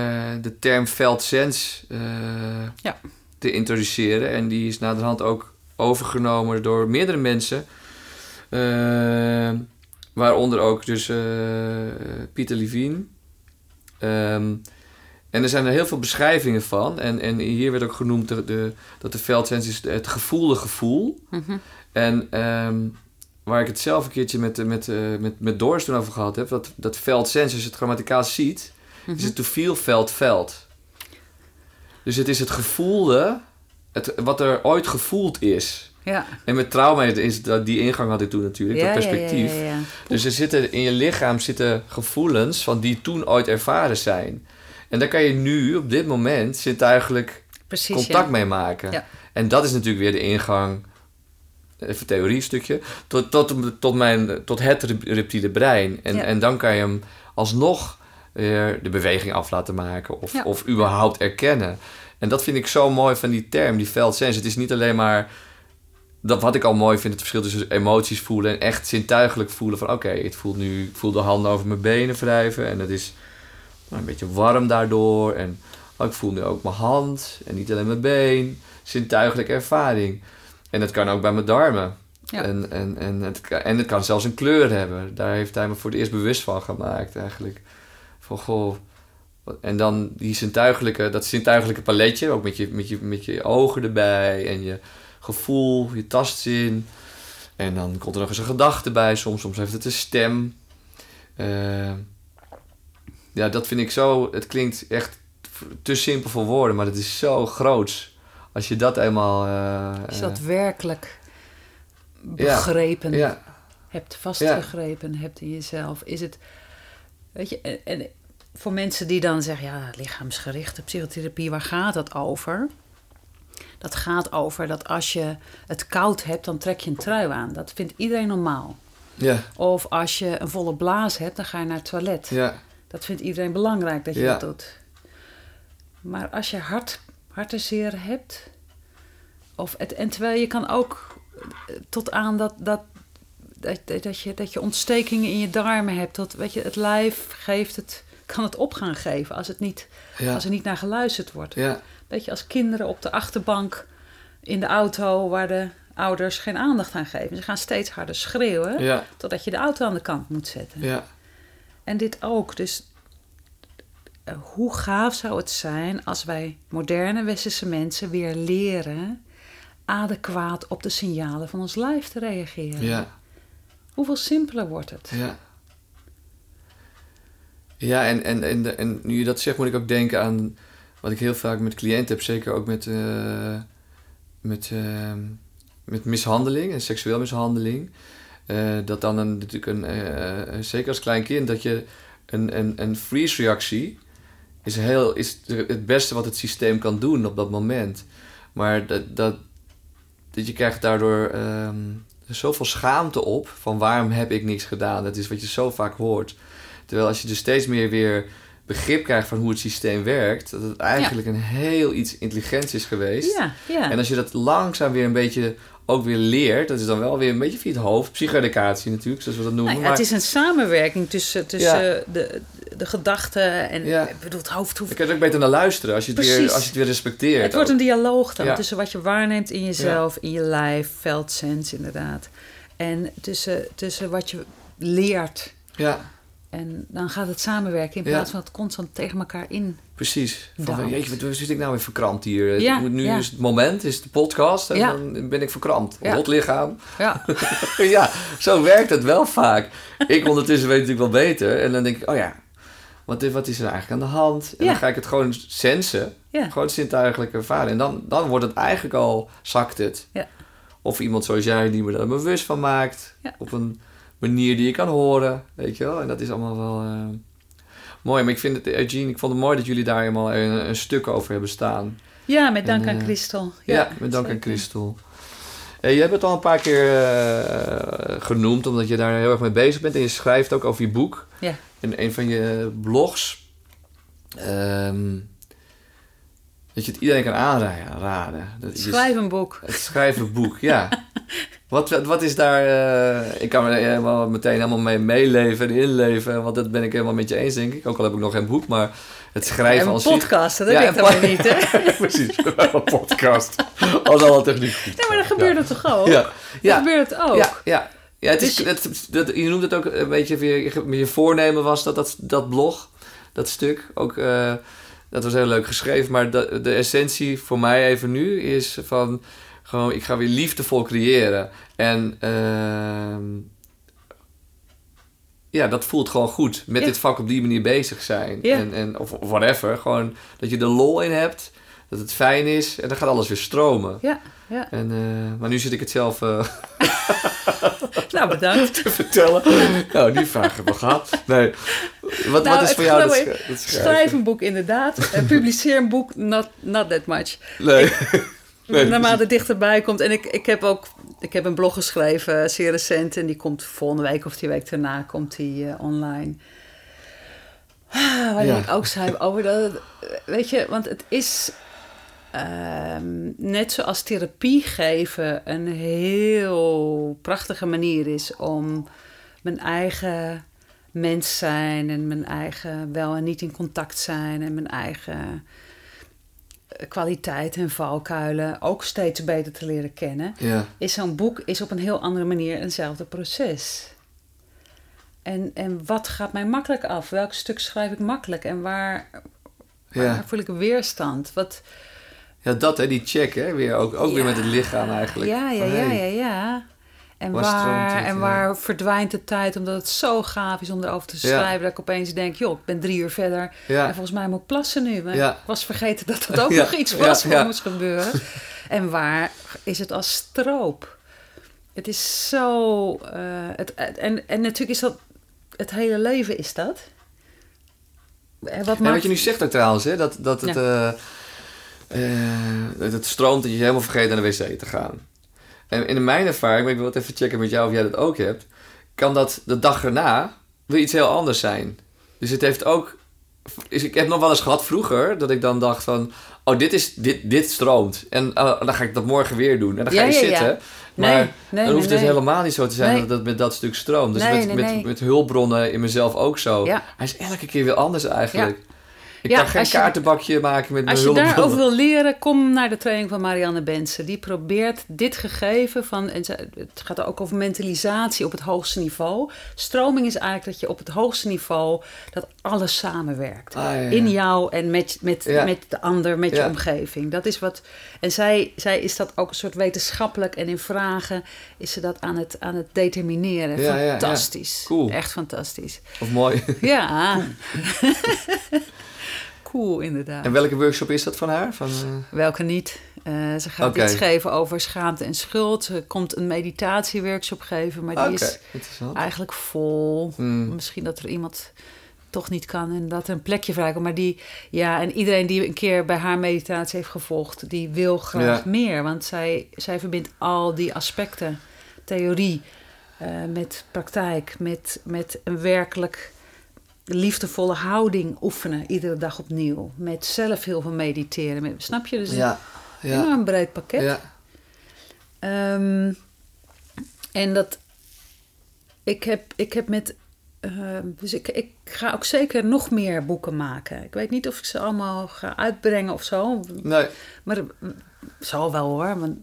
de term felt sense eh, Ja. te introduceren. En die is naderhand ook overgenomen door meerdere mensen. Eh, waaronder ook dus eh, Pieter Levine. Ehm, en er zijn er heel veel beschrijvingen van. En, en hier werd ook genoemd de, de, dat de veldsens is het gevoelde gevoel. Mhm. En ehm, waar ik het zelf een keertje met, met, eh, met, met Doris toen over gehad heb... dat, dat veldsens, als je het grammaticaal ziet... is het to feel, felt, felt. Dus het is het gevoelde... Het, wat er ooit gevoeld is. Ja. En met trauma is dat, die ingang had ik toen natuurlijk, Ja, dat perspectief. ja. Dus er zitten in je lichaam zitten gevoelens van die toen ooit ervaren zijn. En daar kan je nu, op dit moment, zintuigelijk Precies. contact mee maken. En dat is natuurlijk weer de ingang, even theorie stukje, tot, tot, tot, mijn, tot het rep- reptiele brein. En, en dan kan je hem alsnog weer de beweging af laten maken of, of überhaupt erkennen. En dat vind ik zo mooi van die term, die veldsens. Het is niet alleen maar dat, wat ik al mooi vind, het verschil tussen emoties voelen en echt zintuigelijk voelen. Van oké, het voelt nu, ik voel de handen over mijn benen wrijven en het is nou, een beetje warm daardoor. En oh, ik voel nu ook mijn hand en niet alleen mijn been. Zintuigelijke ervaring. En dat kan ook bij mijn darmen. Ja. En, en, en, het, en het kan zelfs een kleur hebben. Daar heeft hij me voor het eerst bewust van gemaakt eigenlijk. Van goh. En dan die zintuigelijke, dat zintuigelijke paletje, ook met je, met, je, met je ogen erbij en je gevoel, je tastzin. En dan komt er nog eens een gedachte bij, soms, soms heeft het een stem. Eh, ja, dat vind ik zo, het klinkt echt te simpel voor woorden, maar het is zo groots. Als je dat eenmaal. eh, Als je eh, dat werkelijk begrepen ja, hebt, vastgegrepen hebt in jezelf, is het. Weet je, en, en voor mensen die dan zeggen, ja, lichaamsgerichte psychotherapie, waar gaat dat over? Dat gaat over dat als je het koud hebt, dan trek je een trui aan. Dat vindt iedereen normaal. ja, Of als je een volle blaas hebt, dan ga je naar het toilet. ja, Dat vindt iedereen belangrijk dat je Ja. dat doet. Maar als je hart, hartenzeer hebt, of het, en terwijl je kan ook eh, tot aan dat, dat, dat, dat, dat je, dat je ontstekingen in je darmen hebt, tot, weet je, het lijf geeft het, kan het op gaan geven als, het niet, ja, als er niet naar geluisterd wordt. ja, Weet je, als kinderen op de achterbank in de auto waar de ouders geen aandacht aan geven. Ze gaan steeds harder schreeuwen, ja, totdat je de auto aan de kant moet zetten. ja, En dit ook. Dus eh, hoe gaaf zou het zijn als wij moderne westerse mensen weer leren adequaat op de signalen van ons lijf te reageren? ja. Hoeveel simpeler wordt het? Ja. Ja, en, en, en, en nu je dat zegt, moet ik ook denken aan wat ik heel vaak met cliënten heb, zeker ook met, eh, met, eh, met mishandeling en seksueel mishandeling. Eh, dat dan een, natuurlijk een, zeker als klein kind, dat je een, een, een freeze-reactie is, heel, is het beste wat het systeem kan doen op dat moment. Maar dat, dat, dat je krijgt daardoor ehm, zoveel schaamte op van waarom heb ik niks gedaan. Dat is wat je zo vaak hoort. Terwijl als je dus steeds meer weer begrip krijgt van hoe het systeem werkt, dat het eigenlijk een heel iets intelligents is geweest. Ja, ja. En als je dat langzaam weer een beetje ook weer leert, dat is dan wel weer een beetje via het hoofd, psychoeducatie natuurlijk, zoals we dat noemen. Nou ja, maar het is een samenwerking tussen, tussen de, de gedachten en Ja. ik bedoel, het hoofd hoeft je kan ook beter naar luisteren als je het, weer, als je het weer respecteert. Het wordt een dialoog dan tussen wat je waarneemt in jezelf, in je lijf, veldsens inderdaad. En tussen, tussen wat je leert. Ja, En dan gaat het samenwerken in Ja. plaats van het constant tegen elkaar in. precies. Van, jeetje, wat zit ik nou weer verkrampt hier? Ja, nu ja. is het moment, is de podcast en dan ben ik verkrampt. Rot lichaam. Ja, ja, zo werkt het wel vaak. Ik ondertussen weet natuurlijk wel beter. En dan denk ik, oh ja, wat, wat is er nou eigenlijk aan de hand? En dan ga ik het gewoon sensen. Gewoon zintuigelijk ervaren. En dan, dan wordt het eigenlijk al, zakt het. Ja. Of iemand zoals jij die me er bewust van maakt. Op een manier die je kan horen. Weet je wel? En dat is allemaal wel eh, mooi. Maar ik vind het, Eugene, ik vond het mooi dat jullie daar helemaal een, een stuk over hebben staan. ja met dank En, aan eh, Christel. Ja, met dank aan. Christel. Eh, je hebt het al een paar keer eh, genoemd, omdat je daar heel erg mee bezig bent. En je schrijft ook over je boek. Ja. In een van je blogs. ehm, dat je het iedereen kan aanraden. Dat Schrijf een boek. Het schrijven boek, ja. Wat, wat, wat is daar... eh, ik kan er helemaal meteen helemaal mee meeleven en inleven. Want dat ben ik helemaal met je eens, denk ik. Ook al heb ik nog geen boek, maar het schrijven En als... podcasten, dat Ja, denk ik dan niet, hè? Precies, een podcast. Als alle techniek goed. Nee, maar dan gebeurt het toch ook? Ja, ja, gebeurt het ook. ja, ja. ja het is, Dus het, dat, je noemt het ook een beetje, je, je voornemen was dat, dat, dat blog, dat stuk, ook, eh, dat was heel leuk geschreven. Maar de, de essentie voor mij even nu is van, gewoon, ik ga weer liefdevol creëren. En ehm, ja, dat voelt gewoon goed. Met Ja. dit vak op die manier bezig zijn. Ja. En, en, of of whatever. Gewoon dat je er lol in hebt. Dat het fijn is. En dan gaat alles weer stromen. Ja, ja. En, eh, maar nu zit ik het zelf eh, Nou, bedankt. te vertellen. nou, die vraag hebben we gehad. Nee. Wat, Nou, wat is het voor jou dat, dat schrijven? Schrijf een boek inderdaad. En publiceer een boek, not, not that much. Nee. Nee, Naarmate het dichterbij komt. En ik, ik heb ook ik heb een blog geschreven, zeer recent. En die komt volgende week of die week daarna komt die eh, online. Ah, waar Ja. ik ook schrijf over dat... Weet je, want het is... ehm, net zoals therapie geven een heel prachtige manier is om mijn eigen mens zijn en mijn eigen wel en niet in contact zijn en mijn eigen kwaliteit en valkuilen ook steeds beter te leren kennen, Ja. is zo'n boek is op een heel andere manier eenzelfde proces. En, en wat gaat mij makkelijk af? Welk stuk schrijf ik makkelijk? En waar, waar Ja. voel ik weerstand? Wat, ja, dat hè, die check hè, weer, ook, ook weer met het lichaam eigenlijk. Ja, ja, ja, ja. En, Waar stroomt waar, het, en ja. waar verdwijnt de tijd omdat het zo gaaf is om erover te Ja. schrijven... dat ik opeens denk, joh, ik ben drie uur verder... en volgens mij moet ik plassen nu. Maar ik was vergeten dat dat ook nog iets was wat moest gebeuren. En waar is het als stroop? Het is zo... eh, het, en, en natuurlijk is dat... Het hele leven is dat. En wat maakt... wat je nu zegt ook trouwens, hè, dat, dat het, eh, eh, het stroomt dat je helemaal vergeet naar de wc te gaan. En in mijn ervaring, maar ik wil het even checken met jou of jij dat ook hebt, kan dat de dag erna weer iets heel anders zijn. Dus het heeft ook. is- Ik heb nog wel eens gehad vroeger dat ik dan dacht van, oh dit is dit, dit stroomt en oh, dan ga ik dat morgen weer doen en dan ga Ja, je ja, zitten. Nee, Maar nee, dan hoeft nee, het nee. helemaal niet zo te zijn Nee. dat het met dat stuk stroomt. Dus Nee, met, nee, met, nee. met hulpbronnen in mezelf ook zo. Hij is elke keer weer anders eigenlijk. Ik Ja, kan geen als je- kaartenbakje maken met mijn Als je daarover wil leren, kom naar de training van Marianne Bensen. Die probeert dit gegeven van, en het gaat ook over mentalisatie op het hoogste niveau. Stroming is eigenlijk dat je op het hoogste niveau, dat alles samenwerkt. Ah, ja, ja. In jou en met, met, met de ander, met je omgeving. Dat is wat, en zij, zij is dat ook een soort wetenschappelijk en in vragen is ze dat aan het, aan het determineren. Fantastisch. Cool. Echt fantastisch. Of mooi. Ja. cool, inderdaad. En welke workshop is dat van haar? Van, eh, Welke niet? Eh, ze gaat iets geven over schaamte en schuld. Ze komt een meditatieworkshop geven, maar die is eigenlijk vol. Hmm. Misschien dat er iemand toch niet kan en dat er een plekje vrijkomt. Maar die, ja, en iedereen die een keer bij haar meditatie heeft gevolgd, die wil graag Ja. meer. Want zij, zij verbindt al die aspecten, theorie, eh, met praktijk, met, met een werkelijk liefdevolle houding oefenen, iedere dag opnieuw. Met zelf heel veel mediteren. Met, snap je? Dus Ja, een ja, enorm breed pakket. ja. Ehm, en dat. Ik heb, ik heb met. ehm, dus ik, ik ga ook zeker nog meer boeken maken. Ik weet niet of ik ze allemaal ga uitbrengen of zo. Nee, Maar het zal wel hoor. Want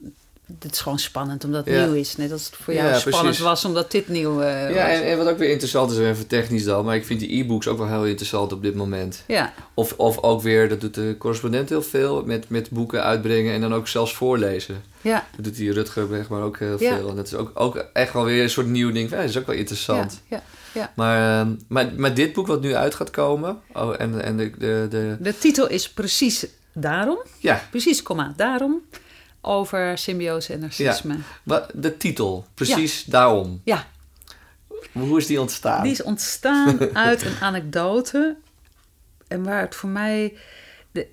het is gewoon spannend omdat het Ja. nieuw is. Net als het voor Ja, jou spannend precies. was omdat dit nieuw eh, ja, en, en wat ook weer interessant is, even technisch dan, maar ik vind die e-books ook wel heel interessant op dit moment. ja, Of, of ook weer, dat doet de correspondent heel veel, met, met boeken uitbrengen en dan ook zelfs voorlezen. ja, Dat doet die Rutger maar ook heel Ja. veel. En dat is ook, ook echt wel weer een soort nieuw ding. Ja, dat is ook wel interessant. ja, ja. Maar, ehm, maar, maar dit boek wat nu uit gaat komen, oh, en, en de, de, de, De titel is precies daarom. ja, Precies, komma, daarom. Over symbiose en narcisme. de titel, precies daarom. ja. Hoe is die ontstaan? Die is ontstaan uit een anekdote. En waar het voor mij.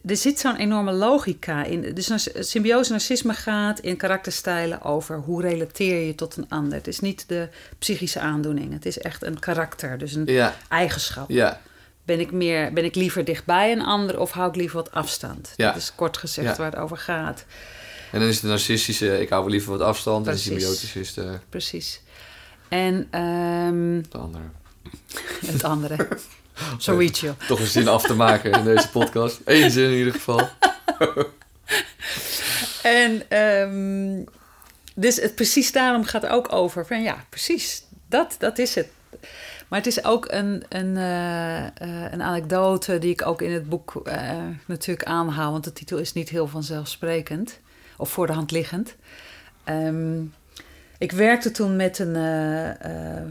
Er zit zo'n enorme logica in. Dus symbiose en narcisme gaat in karakterstijlen over hoe relateer je tot een ander. Het is niet de psychische aandoening. Het is echt een karakter, dus een Ja, eigenschap. ja, Ben ik, meer, ben ik liever dichtbij een ander of hou ik liever wat afstand? Ja. Dat is kort gezegd Ja. waar het over gaat. En dan is de narcistische, ik hou wel liever wat afstand. En de symbiotische is de, Precies. En ehm, de andere. het andere. Zoiets, joh. Toch een zin af te maken in deze podcast. Eén zin in ieder geval. En ehm, dus het precies daarom gaat ook over van ja, precies, dat, dat is het. Maar het is ook een, een, eh, eh, een anekdote die ik ook in het boek eh, natuurlijk aanhaal, want de titel is niet heel vanzelfsprekend of voor de hand liggend. Ehm, ik werkte toen met een, eh, eh,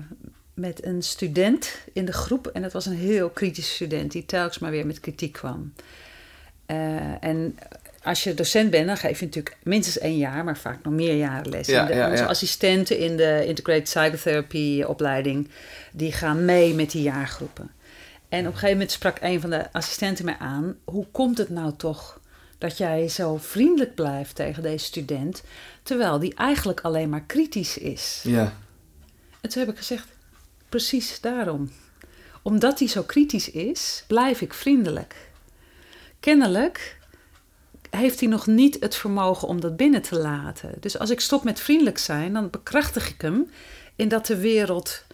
met een student in de groep en dat was een heel kritische student die telkens maar weer met kritiek kwam. Eh, en als je docent bent, dan geef je natuurlijk minstens één jaar, maar vaak nog meer jaren les. Ja, En de, ja, onze ja. assistenten in de Integrated Psychotherapy opleiding, die gaan mee met die jaargroepen. En op een gegeven moment sprak een van de assistenten mij aan, hoe komt het nou toch dat jij zo vriendelijk blijft tegen deze student, terwijl die eigenlijk alleen maar kritisch is? Ja, En toen heb ik gezegd, precies daarom. Omdat hij zo kritisch is, blijf ik vriendelijk. Kennelijk heeft hij nog niet het vermogen om dat binnen te laten. Dus als ik stop met vriendelijk zijn, dan bekrachtig ik hem in dat de wereld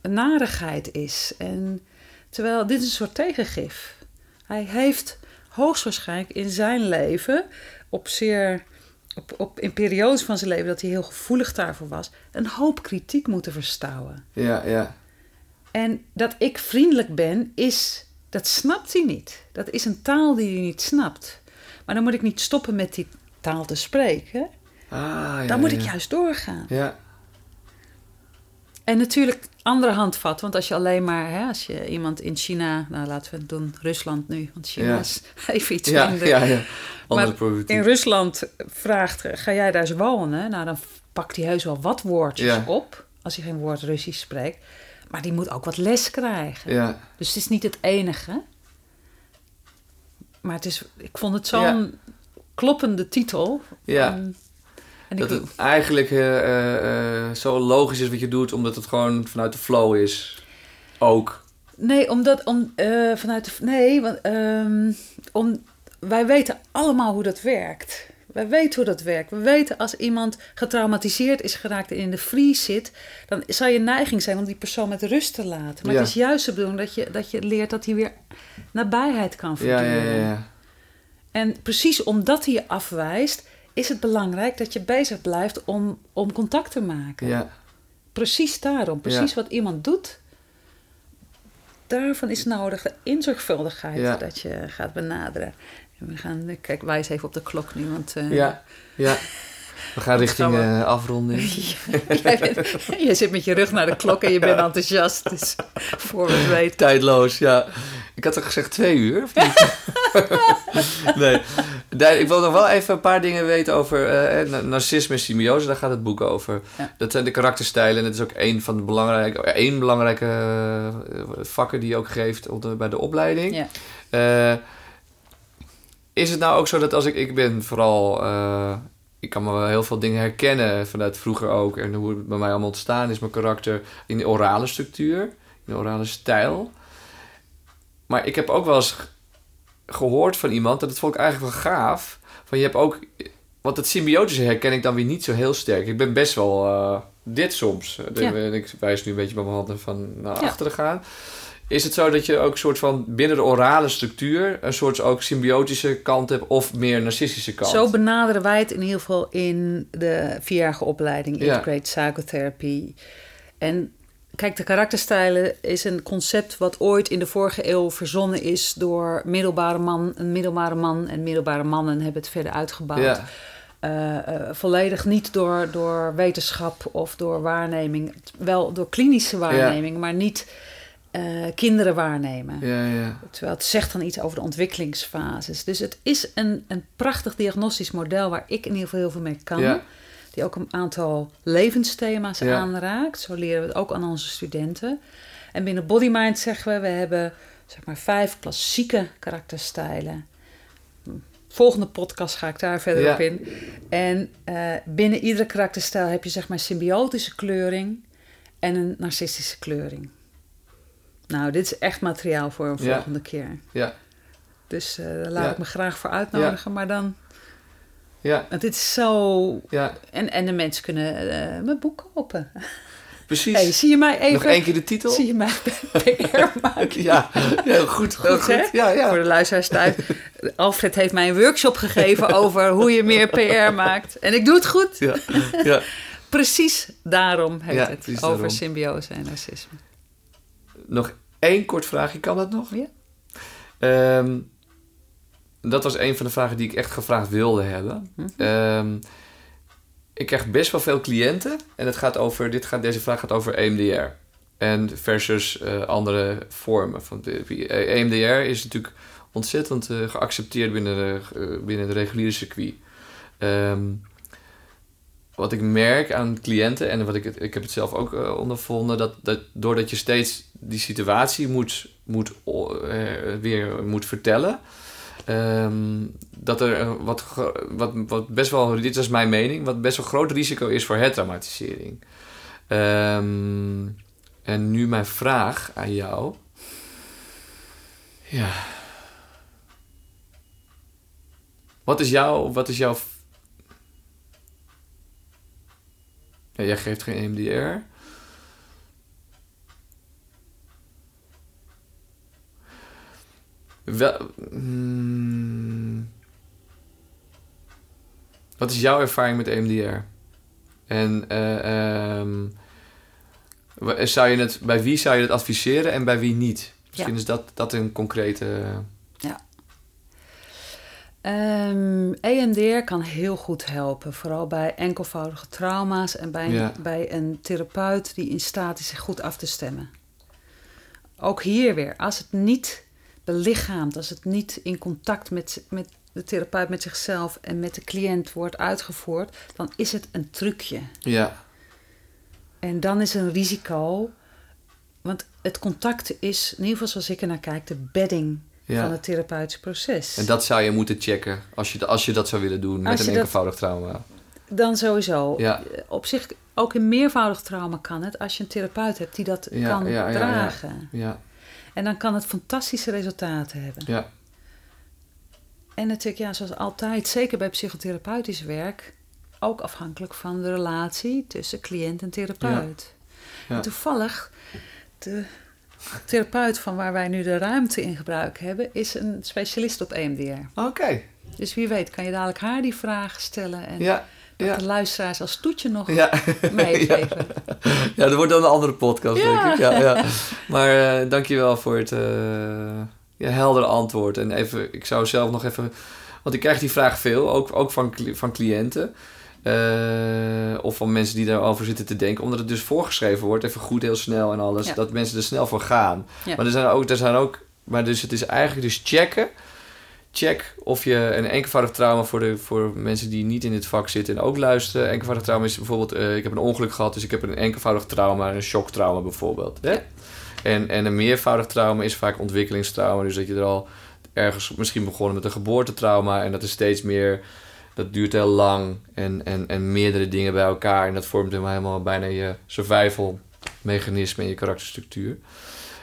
een narigheid is. En terwijl dit is een soort tegengif. Hij heeft hoogstwaarschijnlijk in zijn leven op zeer op, op, in periodes van zijn leven dat hij heel gevoelig daarvoor was, een hoop kritiek moeten verstouwen. Ja, ja. En dat ik vriendelijk ben, is, dat snapt hij niet. Dat is een taal die hij niet snapt. Maar dan moet ik niet stoppen met die taal te spreken. Ah, ja, dan moet ja. ik juist doorgaan. Ja, En natuurlijk andere handvat. Want als je alleen maar, hè, als je iemand in China, nou laten we het doen, Rusland nu, want China Ja. is even iets ja, minder. ja, ja. Andere Maar problematiek. in Rusland vraagt, ga jij daar eens wonen? Nou, dan pakt hij heus wel wat woordjes Ja. op, als hij geen woord Russisch spreekt. Maar die moet ook wat les krijgen. Ja, Dus het is niet het enige. Maar het is, ik vond het zo'n kloppende titel. ja. En, en Dat ik, het eigenlijk eh, eh, eh, zo logisch is wat je doet, omdat het gewoon vanuit de flow is. Ook. Nee, omdat om, vanuit de. Nee, want ehm, om, wij weten allemaal hoe dat werkt. Wij weten hoe dat werkt. We weten als iemand getraumatiseerd is geraakt en in de vries zit, dan zal je neiging zijn om die persoon met rust te laten. Maar Ja. het is juist de bedoeling dat je, dat je leert dat hij weer nabijheid kan verduren. ja, ja, ja. En precies omdat hij je afwijst, is het belangrijk dat je bezig blijft om, om contact te maken. Ja, Precies daarom, precies Ja. wat iemand doet. Daarvan is nodig de inzorgvuldigheid Ja. dat je gaat benaderen. En we gaan, kijk, wijs even op de klok nu, want eh, ja, ja. We gaan richting eh, afronding. jij, bent- jij zit met je rug naar de klok en je bent enthousiast. Dus voor we weten. Tijdloos, ja. Ik had toch gezegd twee uur, of niet? nee. nee. Ik wil nog wel even een paar dingen weten over eh, na- narcisme en symbiose. Daar gaat het boek over. Ja. Dat zijn de karakterstijlen. En dat is ook een van de belangrijke, één belangrijke eh, vakken die je ook geeft op de- bij de opleiding. Ja. Eh, is het nou ook zo dat als ik... Ik ben vooral... eh, ik kan me wel heel veel dingen herkennen vanuit vroeger ook. En hoe het bij mij allemaal ontstaan is, mijn karakter in de orale structuur. In de orale stijl. Maar ik heb ook wel eens gehoord van iemand, dat het vond ik eigenlijk wel gaaf. Van je hebt ook... Want het symbiotische herken ik dan weer niet zo heel sterk. Ik ben best wel eh, dit soms. Eh, Ja. en Ik wijs nu een beetje met mijn handen van naar Ja. achteren gaan. Is het zo dat je ook een soort van binnen de orale structuur... een soort ook symbiotische kant hebt of meer narcistische kant? Zo benaderen wij het in ieder geval in de vierjarige opleiding Ja. Integrate Psychotherapy. En kijk, de karakterstijlen is een concept wat ooit in de vorige eeuw verzonnen is door middelbare man. Een middelbare man en middelbare mannen hebben het verder uitgebouwd. Ja, Eh, eh, volledig niet door, door wetenschap of door waarneming. Wel door klinische waarneming, maar niet eh, kinderen waarnemen. ja, ja. Terwijl het zegt dan iets over de ontwikkelingsfases. Dus het is een, een prachtig diagnostisch model waar ik in ieder geval heel veel mee kan. Die ook een aantal levensthema's Ja. aanraakt. Zo leren we het ook aan onze studenten. En binnen Bodymind zeggen we, we hebben zeg maar vijf klassieke karakterstijlen. Volgende podcast ga ik daar verder Ja. op in. En eh, binnen iedere karakterstijl heb je zeg maar symbiotische kleuring en een narcistische kleuring. Nou, dit is echt materiaal voor een Ja. volgende keer. Ja, Dus eh, daar laat Ja. ik me graag voor uitnodigen. Maar dan, ja, want dit is zo... ja. En, en de mensen kunnen eh, mijn boek kopen. Precies. Hey, zie je mij even... Nog één keer de titel? Zie je mij PR maken? Ja, heel goed. Heel Goed, hè? goed. Ja, ja. Voor de luisteraars thuis. Alfred heeft mij een workshop gegeven over hoe je meer PR maakt. En ik doe het goed. Ja, ja. Precies daarom heeft Ja, het over daarom. symbiose en narcisme. Nog één kort vraagje, kan dat nog? Ja. Ehm, dat was een van de vragen die ik echt gevraagd wilde hebben. Mhm. Ehm, ik krijg best wel veel cliënten. En het gaat over, dit gaat, deze vraag gaat over EMDR. En versus eh, andere vormen van therapie. EMDR is natuurlijk ontzettend eh, geaccepteerd binnen de, eh, binnen het reguliere circuit. Ehm, wat ik merk aan cliënten, en wat ik, ik heb het zelf ook ondervonden, dat, dat doordat je steeds die situatie moet, moet, weer moet vertellen, ehm, dat er wat, wat, wat best wel, dit is mijn mening, wat best wel groot risico is voor hertraumatisering. Ehm, en nu mijn vraag aan jou. Ja. Wat is jouw... Wat is jouw... Ja, jij geeft geen EMDR. Wel, hmm. wat is jouw ervaring met EMDR? En eh, ehm, wa- zou je het, bij wie zou je het adviseren en bij wie niet? Misschien Ja. is dat, dat een concrete... Ehm, EMDR kan heel goed helpen, vooral bij enkelvoudige trauma's en bij, Ja. bij een therapeut die in staat is zich goed af te stemmen. Ook hier weer, als het niet belichaamt, als het niet in contact met, met de therapeut, met zichzelf en met de cliënt wordt uitgevoerd, dan is het een trucje. Ja, En dan is een risico, want het contact is, in ieder geval zoals ik er naar kijk, de bedding Ja. van het therapeutische proces. en dat zou je moeten checken als je, als je dat zou willen doen met een dat- enkelvoudig trauma. Dan sowieso. Ja. Op zich, ook in meervoudig trauma kan het als je een therapeut hebt die dat Ja, kan dragen. Ja, En dan kan het fantastische resultaten hebben. ja, En natuurlijk, ja, zoals altijd, zeker bij psychotherapeutisch werk, ook afhankelijk van de relatie tussen cliënt en therapeut. Ja. En toevallig, de therapeut van waar wij nu de ruimte in gebruik hebben, is een specialist op EMDR. oké. Dus wie weet kan je dadelijk haar die vragen stellen en Ja, dat ja. de luisteraars als toetje nog Ja. meegeven. ja, dat wordt dan een andere podcast, Ja. denk ik. Ja, ja. Maar eh dankjewel voor het ja, heldere antwoord. En even, ik zou zelf nog even... Want ik krijg die vraag veel, ook, ook van, van cliënten. eh, of van mensen die daarover zitten te denken. Omdat het dus voorgeschreven wordt, even goed, heel snel en alles. Ja. Dat mensen er snel voor gaan. Ja. Maar er zijn ook... Er zijn ook maar dus het is eigenlijk dus checken... Check of je een enkelvoudig trauma voor, de, voor mensen die niet in dit vak zitten en ook luisteren. Enkelvoudig trauma is bijvoorbeeld, eh, ik heb een ongeluk gehad, dus ik heb een enkelvoudig trauma, een shocktrauma bijvoorbeeld. Hè? Ja. En, en een meervoudig trauma is vaak ontwikkelingstrauma, dus dat je er al ergens misschien begonnen met een geboortetrauma en dat is steeds meer, dat duurt heel lang en, en, en meerdere dingen bij elkaar en dat vormt helemaal, helemaal bijna je survival mechanisme en je karakterstructuur.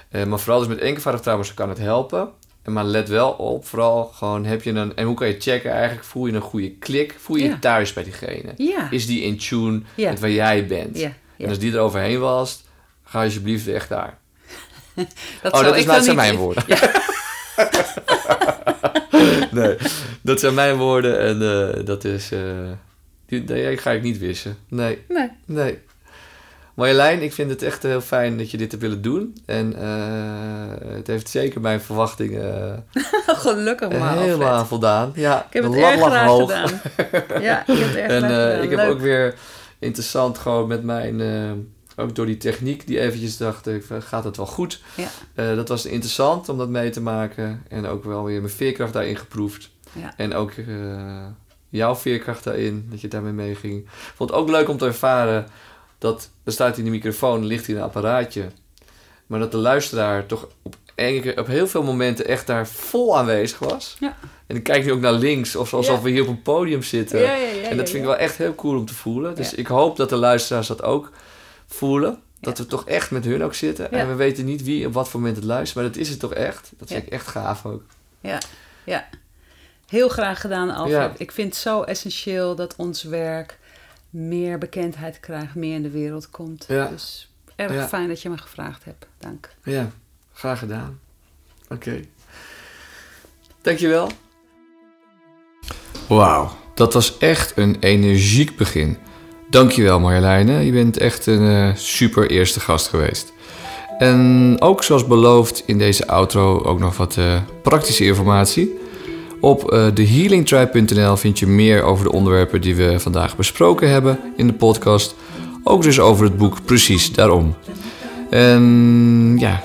Eh, maar vooral dus met enkelvoudig trauma's kan het helpen. Maar let wel op, vooral gewoon heb je een... En hoe kan je checken eigenlijk? Voel je een goede klik? Voel je je thuis bij diegene? Ja. Is die in tune Ja. met waar jij bent? En als die er overheen was, ga alsjeblieft weg daar. Dat oh, dat is, zijn mijn woorden. nee, dat zijn mijn woorden en eh, dat is... die, die ga ik niet wissen. Nee, Nee. nee. Marjolein, ik vind het echt heel fijn dat je dit hebt willen doen. En eh, het heeft zeker mijn verwachtingen Gelukkig maar. helemaal Alfred. voldaan. Ja, Ik heb het erg graag hoog. gedaan. Ja, ik heb het erg En eh, gedaan. ik heb ook weer interessant gewoon met mijn... eh, ook door die techniek die eventjes dacht ik, gaat het wel goed? Ja. Eh, dat was interessant om dat mee te maken. En ook wel weer mijn veerkracht daarin geproefd. Ja. En ook eh, jouw veerkracht daarin, dat je daarmee meeging. Ik vond het ook leuk om te ervaren dat... Er staat in de microfoon, ligt hier een apparaatje. Maar dat de luisteraar toch op, enkele- op heel veel momenten echt daar vol aanwezig was. Ja. En ik kijk nu ook naar links, of alsof Ja. we hier op een podium zitten. Ja, ja, ja, en dat vind ik wel echt heel cool om te voelen. Dus ik hoop dat de luisteraars dat ook voelen. Dat we toch echt met hun ook zitten. En we weten niet wie op wat voor moment het luistert. Maar dat is het toch echt. Dat vind ik echt gaaf ook. Ja, ja. Heel graag gedaan, Alfred. Ik vind het zo essentieel dat ons werk meer bekendheid krijgt, meer in de wereld komt. Ja. Dus erg Ja. fijn dat je me gevraagd hebt. Dank. Ja, graag gedaan. Oké. Dankjewel. Wauw, dat was echt een energiek begin. Dankjewel Marjoleine, je bent echt een eh, super eerste gast geweest. En ook zoals beloofd in deze outro ook nog wat eh, praktische informatie. Op eh thehealingtribe.nl vind je meer over de onderwerpen die we vandaag besproken hebben in de podcast. Ook dus over het boek Precies Daarom. En ja,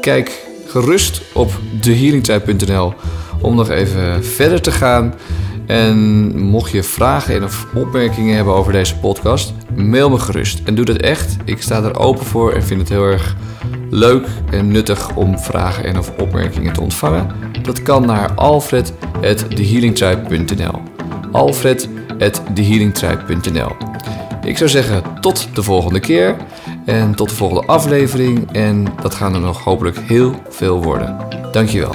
kijk gerust op thehealingtribe.nl om nog even verder te gaan. En mocht je vragen en of opmerkingen hebben over deze podcast, mail me gerust. En doe dat echt. Ik sta er open voor en vind het heel erg leuk en nuttig om vragen en of opmerkingen te ontvangen. Dat kan naar alfred.thehealingtribe.nl alfred.thehealingtribe.nl Ik zou zeggen tot de volgende keer en tot de volgende aflevering. En dat gaan er nog hopelijk heel veel worden. Dankjewel.